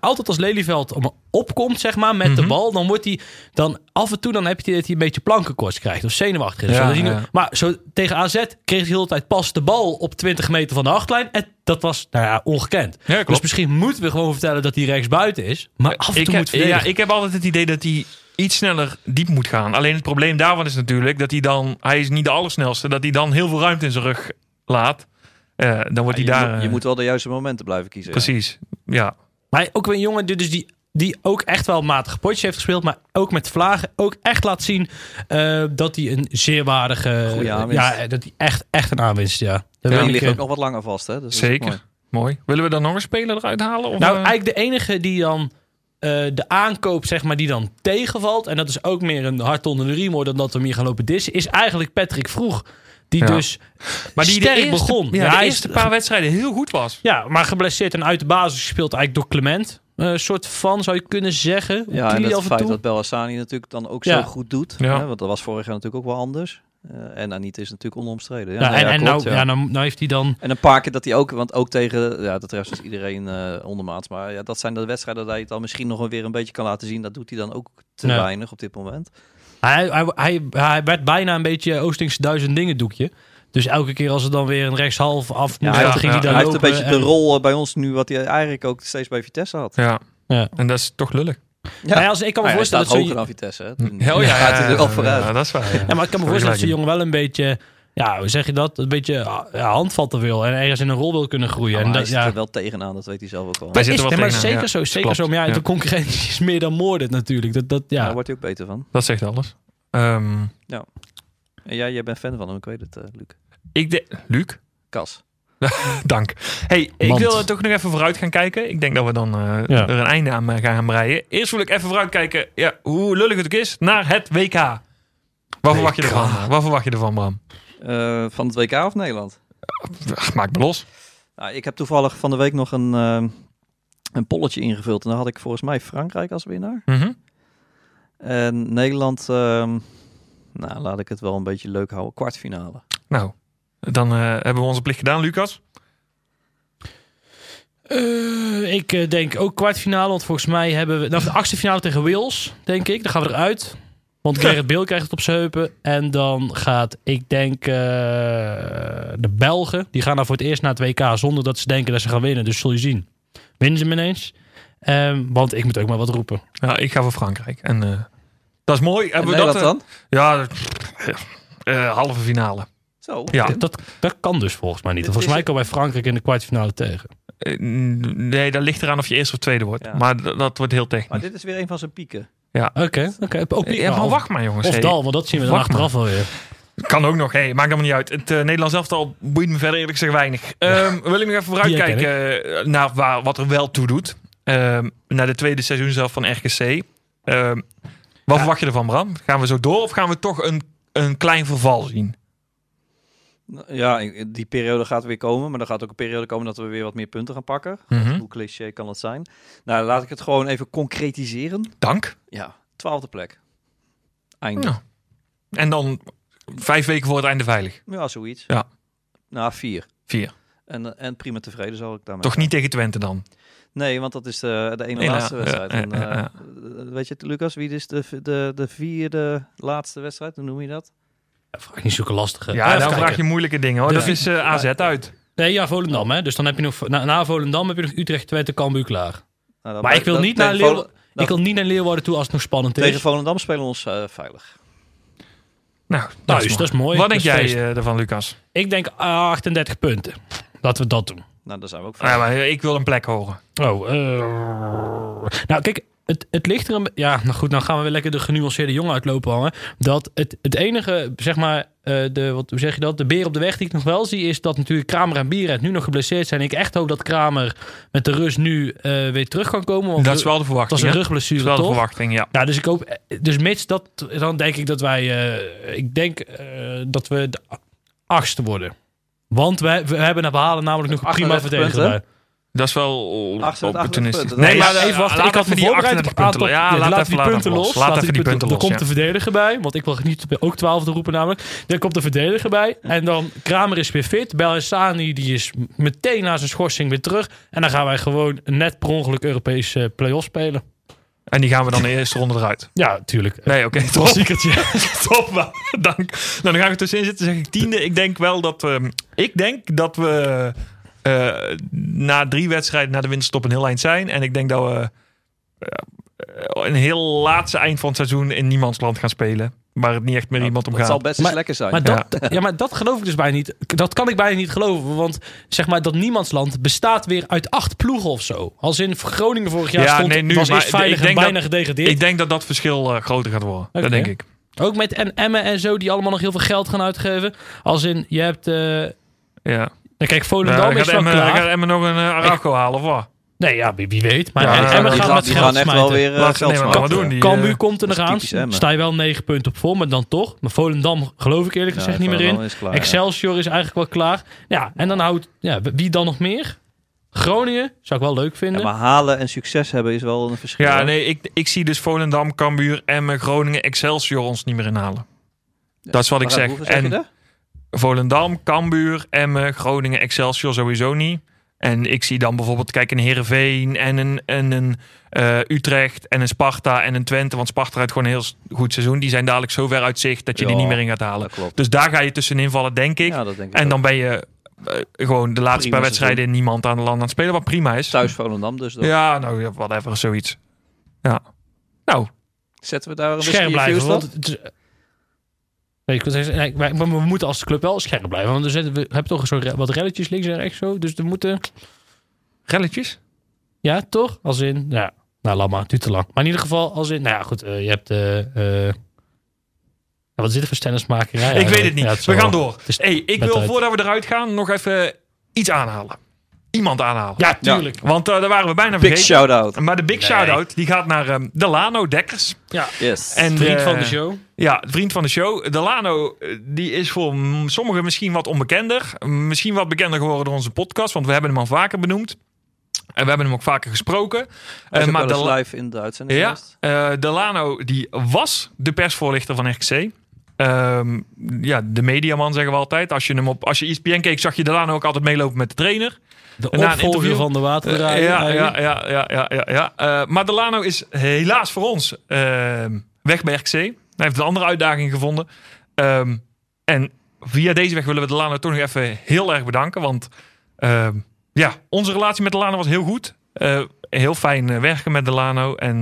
altijd als Lelyveld om- opkomt, zeg maar, met de Mhm. bal. Dan wordt hij. Dan af en toe dan heb je dat hij een beetje plankenkoorts krijgt. Of zenuwachtig is. Ja, nu-. Maar zo, tegen AZ kreeg hij de hele tijd pas de bal op 20 meter van de achtlijn. En dat was nou ja, ongekend. Dus misschien moeten we gewoon vertellen dat hij rechts buiten is. Maar af en toe ik, moet heb, ja, ik heb altijd het idee dat hij iets sneller diep moet gaan. Alleen het probleem daarvan is natuurlijk dat hij dan... Hij is niet de allersnelste. Dat hij dan heel veel ruimte in zijn rug laat. Eh, dan wordt Ja, hij je, daar... moet, je eh, moet wel de juiste momenten blijven kiezen. ja. Precies, ja. Maar ook weer een jongen die, dus die, die ook echt wel matige potjes heeft gespeeld. Maar ook met vlagen ook echt laat zien eh, dat hij een zeer waardige... Ja, dat hij echt, echt een aanwinst, ja. Dat En ben die ik, ligt ook nog wat langer vast, hè? Dus dat is Zeker. mooi. Mooi. Willen we dan nog een speler eruit halen? Of, Nou, eigenlijk de enige die dan de aankoop, zeg maar, die dan tegenvalt. En dat is ook meer een hart onder de riem hoor, dan dat we hem hier gaan lopen dissen. Is eigenlijk Patrick Vroeg. Die Ja. dus maar die sterk de eerste, begon. Ja, Ja, de hij is- eerste paar wedstrijden heel goed was. Ja, maar geblesseerd en uit de basis gespeeld eigenlijk door Clement. Eh, Een soort van, zou je kunnen zeggen. Ja, en Die het af en feit toe. dat Belhassani natuurlijk dan ook Ja. zo goed doet. Ja. Hè? Want dat was vorig jaar natuurlijk ook wel anders. Eh, en Anita is natuurlijk onomstreden. Ja, Ja, nee, en ja, en klopt, nou, ja. ja. nou, nou heeft hij dan... En een paar keer dat hij ook, want ook tegen, ja, dat treft dus iedereen eh ondermaats. Maar ja, dat zijn de wedstrijden dat hij het dan misschien nog weer een beetje kan laten zien. Dat doet hij dan ook te weinig op dit moment. Hij, hij, hij, hij werd bijna een beetje Oostingse duizend dingen doekje. Dus elke keer als er dan weer een rechtshalf af moest, hij dan heeft- ging ja, hij daar hij heeft een lopen. beetje de rol eh, bij ons nu, wat hij eigenlijk ook steeds bij Vitesse had. Ja. Ja. En dat is toch lullig. Ja, als, ik kan me Maar hij voorstellen staat dat zo'n hoger dan Vitesse. Hè? Toen Heel gaat hij er wel vooruit. Ja, dat is waar. Ja, ja, maar ik kan me voorstellen dat zo'n jongen wel een beetje, ja, hoe zeg je dat? Een beetje ja, handvatten wil en ergens in een rol wil kunnen groeien. Ja, en dat, hij zit ja, er wel tegenaan, dat weet hij zelf ook wel. Wij dat zitten is, wel maar zeker ja. zo, zeker Klopt. zo. Maar ja, Ja. de concurrentie is meer dan moordend natuurlijk. Dat, dat, Ja. ja. Daar wordt hij ook beter van. Dat zegt alles. Ehm, En jij, jij bent fan van hem, ik weet het, eh, Luc. ik de Luc, Kas. dank. Hey, ik wil toch nog even vooruit gaan kijken. Ik denk dat we dan eh, Ja. er een einde aan eh, gaan breien. Eerst wil ik even vooruit kijken, ja, hoe lullig het ook is, naar het WK. Wat verwacht je ervan? Wat verwacht je ervan, Bram? Eh, van het WK of Nederland? Maak me los. Nou, ik heb toevallig van de week nog een, een polletje ingevuld. En dan had ik volgens mij Frankrijk als winnaar. Mhm. En Nederland, ehm, nou laat ik het wel een beetje leuk houden, kwartfinale. Nou, dan eh, hebben we onze plicht gedaan, Lucas. Eh, ik eh, denk ook kwartfinale, want volgens mij hebben we... Nou, de achtste finale tegen Wales, denk ik. Dan gaan we eruit. Want Gerrit Beel krijgt het op zijn heupen. En dan gaat, ik denk, eh, de Belgen. Die gaan nou voor het eerst naar het WK zonder dat ze denken dat ze gaan winnen. Dus zul je zien. Winnen ze hem ineens. Ehm, want ik moet ook maar wat roepen. Ja, ik ga voor Frankrijk. En eh, dat is mooi. En Hebben we dat, eh, dan? Ja, eh, halve finale. Zo. Ja. Dat, dat kan dus volgens mij niet. Dit Volgens mij komen wij Frankrijk in de kwartfinale tegen. Eh, nee, dat ligt eraan of je eerste of tweede wordt. Ja. Maar dat wordt heel Maar technisch. dit is weer een van zijn pieken. Oké, oké. Ja, maar of- wacht maar jongens. Of Hey, Dal, want dat zien we dan achteraf wel weer. Kan ook nog. Hey, maakt allemaal niet uit. Het eh, Nederlands elftal boeit me verder eerlijk gezegd weinig. Ehm, wil ik nog even vooruitkijken eh, naar waar, wat er wel toe doet. Ehm, naar de tweede seizoen zelf van RKC. Ehm, wat verwacht je ervan, Bram? Gaan we zo door of gaan we toch een, een klein verval zien? Ja, die periode gaat weer komen, maar er gaat ook een periode komen dat we weer wat meer punten gaan pakken. Mhm. Hoe cliché kan het zijn? Nou, laat ik het gewoon even concretiseren. Dank. Ja, twaalfde plek. Einde. En dan vijf weken voor het einde veilig. Ja, zoiets. Ja. Nou, vier. Vier. En, eh, en prima tevreden zal ik daarmee Toch niet tegen Twente dan? Nee, want dat is de, de ene laatste wedstrijd. ja, En, ja. eh, weet je Lucas, wie is de, de, de vierde laatste wedstrijd? Hoe noem je dat? Vraag niet zulke lastige. Ja, dan kijken. vraag je moeilijke dingen hoor. De- Dat is eh, AZ uit. Nee, ja, Volendam. Hè? Dus dan heb je nog, na, na Volendam heb je nog Utrecht, Twente, Cambuur klaar. Nou, Maar ik wil dat- niet naar tegen Leeuw- Ik wil niet naar Leeuwarden toe als het nog spannend Tegen is. Volendam spelen we ons eh, veilig. Nou, Nou, dat, is dat is mooi. Wat Dat denk jij eh, ervan, Lucas? Ik denk ah, 38 punten. Laten we dat doen. Nou, daar zijn we ook Ja, veilig. maar ik wil een plek horen. Oh, eh, nou kijk, het, het ligt er een Ja, nou goed, dan gaan we weer lekker de genuanceerde jongen uitlopen hangen. Dat het, het enige, zeg maar, eh, de, wat, hoe zeg je dat? De beer op de weg die ik nog wel zie, is dat natuurlijk Kramer en Bierent nu nog geblesseerd zijn. Ik echt hoop dat Kramer met de rust nu eh, weer terug kan komen. Want Dat is wel de dat verwachting. is een hè? Dat rugblessure, is wel de toch? verwachting, ja. Nou, dus ik hoop, dus mits dat, dan denk ik dat wij, eh, ik denk eh, dat we de achtste worden. Want we, we hebben naar behalen namelijk nog een prima 38 verdediger punten. bij. Dat is wel 38 opportunistisch. Nee, Nee, maar Ja, eh, even wachten. Ik had even me die voorbereid 38 op een aantal. punten. Ja, laat laat even die punten los. Laat even die punten Er los. komt ja. de verdediger bij, want ik wil niet ook twaalfde roepen namelijk. Er komt de verdediger bij. En dan Kramer is weer fit. Belhassani die is meteen na zijn schorsing weer terug. En dan gaan wij gewoon net per ongeluk Europese eh, play-off spelen. En die gaan we dan de eerste ronde eruit. Ja, tuurlijk. Nee, oké. top. Klassiekertje. Top, man. dank. Nou, dan ga ik er tussenin zitten, zeg ik tiende. Ik denk wel dat we... Ik denk dat we na drie wedstrijden na de winterstop een heel eind zijn. En ik denk dat we eh, een heel laatste eind van het seizoen in niemandsland gaan spelen. Waar het niet echt meer iemand om Dat gaat. zal best eens Maar- lekker zijn. Maar dat, ja. maar dat geloof ik dus bijna niet. Dat kan ik bijna niet geloven. Want zeg maar, dat niemandsland bestaat weer uit acht ploegen of zo. Als in Groningen vorig jaar Ja, stond, nee, nu, was maar veilig ik denk en bijna dat- gedegradeerd. Ik denk dat dat verschil eh, groter gaat worden. Dat denk ik. Ook met en Emmen en zo, die allemaal nog heel veel geld gaan uitgeven. Als in, je hebt... eh Ja. Nou, kijk, Volendam Nou, is gaat wel Emmen, klaar. gaat Emmen nog een uh, halen of wat? Nee, ja, wie, wie weet. Maar Ja, en Emmen gaat gaan, met die geld gaan echt wel weer eh, geld nee, maar doen die? Cambuur eh, komt er nog aan. Sta je wel negen punten op voor, maar dan toch. Maar Volendam geloof ik eerlijk Ja, gezegd niet meer in. Volendam is klaar, ja. Excelsior is eigenlijk wel klaar. Ja, en dan houdt... Ja, wie dan nog meer? Groningen, zou ik wel leuk vinden. Ja, maar halen en succes hebben is wel een verschil. Ja, nee, ik, ik zie dus Volendam, Cambuur, Emmen, Groningen, Excelsior ons niet meer inhalen. Dat is wat ik zeg. hoeveel zeg je En er? Volendam, Cambuur, Emmen, Groningen, Excelsior sowieso niet. En ik zie dan bijvoorbeeld, kijk, een Heerenveen en een, en een eh, Utrecht en een Sparta en een Twente. Want Sparta uit gewoon een heel goed seizoen. Die zijn dadelijk zo ver uit zicht dat je die niet meer in gaat halen. Dus daar ga je tussenin vallen, denk ik. Ja, dat denk ik en ook. dan ben je eh, gewoon de laatste paar wedstrijden in niemand aan de land aan het spelen. Wat prima is. Thuis Volendam dus. dan. Ja, nou, whatever, zoiets. Ja. Nou, Zetten we daar een scherp blijven. infused Want op? het is- Nee, ik wil zeggen, nee, maar we moeten als club wel scherp blijven. Want zitten, we hebben toch zo wat relletjes links en rechts zo. Dus we moeten... relletjes. Ja, toch? Als in... Ja, nou, laat maar. Het duurt te lang. Maar in ieder geval, als in... Nou ja, goed. eh, je hebt... ja, wat is dit voor stennismakerij? ik weet het niet. Ja, we gaan door. hey, ik wil voordat we eruit gaan nog even iets aanhalen. Iemand aanhalen. Ja, tuurlijk. Want eh, daar waren we bijna Big vergeten. shout-out. Maar de big Nee. shout-out die gaat naar ehm Delano Dekkers. Ja. Yes. En, Vriend eh, van de show. Ja, vriend van de show. Delano, eh, die is voor mm, sommigen misschien wat onbekender. Misschien wat bekender geworden door onze podcast. Want we hebben hem al vaker benoemd. En we hebben hem ook vaker gesproken. Hij is Eh, ook wel eens Dela- live in de uitzending Ja, eh, Delano die was de persvoorlichter van RKC. Ehm, ja, de mediaman zeggen we altijd. Als je hem op, als je ESPN keek, zag je Delano ook altijd meelopen met de trainer. De opvolger van de Eh, waterdraaier. ja, ja, ja, ja, ja, ja, ja. Eh, maar Delano is helaas voor ons ehm, weg bij RKC. Hij heeft een andere uitdaging gevonden. Ehm, en via deze weg willen we Delano toch nog even heel erg bedanken. Want ja, onze relatie met Delano was heel goed. Eh, heel fijn eh, werken met Delano. En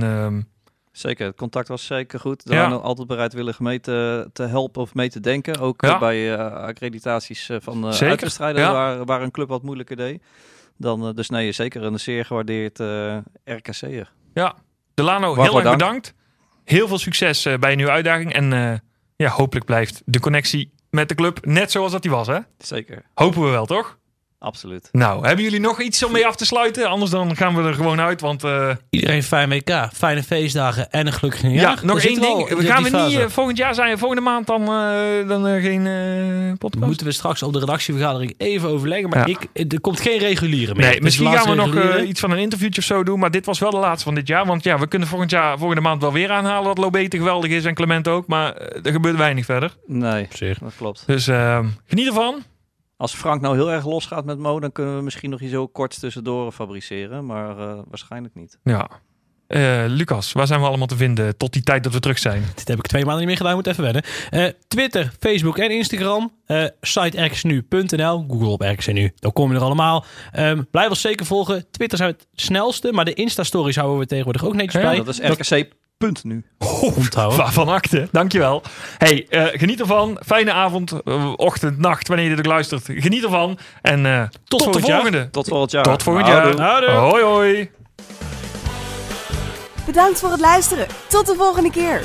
Zeker, het contact was zeker goed. Ja. Daarna altijd bereidwillig mee te, te helpen of mee te denken. Ook Ja. eh, bij eh, accreditaties eh, van uh, ja. waar, waar een club wat moeilijker deed. Dan, eh, dus nee, zeker een zeer gewaardeerd eh RKC'er. ja, Delano, heel erg dank. bedankt. Heel veel succes bij een nieuwe uitdaging. En ja, hopelijk blijft de connectie met de club net zoals dat die was. Hè? Zeker. Hopen we wel, toch? Absoluut. Nou, hebben jullie nog iets om mee af te sluiten? Anders dan gaan we er gewoon uit, want... eh, Iedereen fijn WK, fijne feestdagen en een gelukkig nieuwjaar. ja, nog één ding. in We gaan we niet eh, volgend jaar zijn, volgende maand dan, eh, dan geen eh, podcast? Moeten we straks op de redactievergadering even overleggen. Maar Ja. ik, er komt geen reguliere meer. Nee, misschien gaan we nog eh, iets van een interviewtje of zo doen. Maar dit was wel de laatste van dit jaar. Want ja, we kunnen volgend jaar, volgende maand wel weer aanhalen dat Lobete geweldig is en Clement ook. Maar er gebeurt weinig verder. Nee, Op zich. dat klopt. Dus eh, geniet ervan. Als Frank nou heel erg losgaat met Mo, dan kunnen we misschien nog iets heel korts tussendoor fabriceren. Maar eh, waarschijnlijk niet. Ja. Eh, Lucas, waar zijn we allemaal te vinden tot die tijd dat we terug zijn? Dit heb ik twee maanden niet meer gedaan, moet even wennen. Eh, Twitter, Facebook en Instagram. Eh site rxnu.nl, Google op RxNU. Dan kom je er allemaal. Ehm, blijf ons zeker volgen. Twitter zijn het snelste, maar de Insta-stories houden we tegenwoordig ook netjes Ja, bij. Dat is RKC punt nu. onthouden. Waarvan akte, dankjewel. Hey, eh, geniet ervan. Fijne avond, eh, ochtend, nacht, wanneer je dit ook luistert. Geniet ervan. En eh, tot, volgend de jaar. volgende. Tot volgend jaar. Tot volgend Houdoe. jaar. Houdoe. Hoi hoi. Bedankt voor het luisteren. Tot de volgende keer.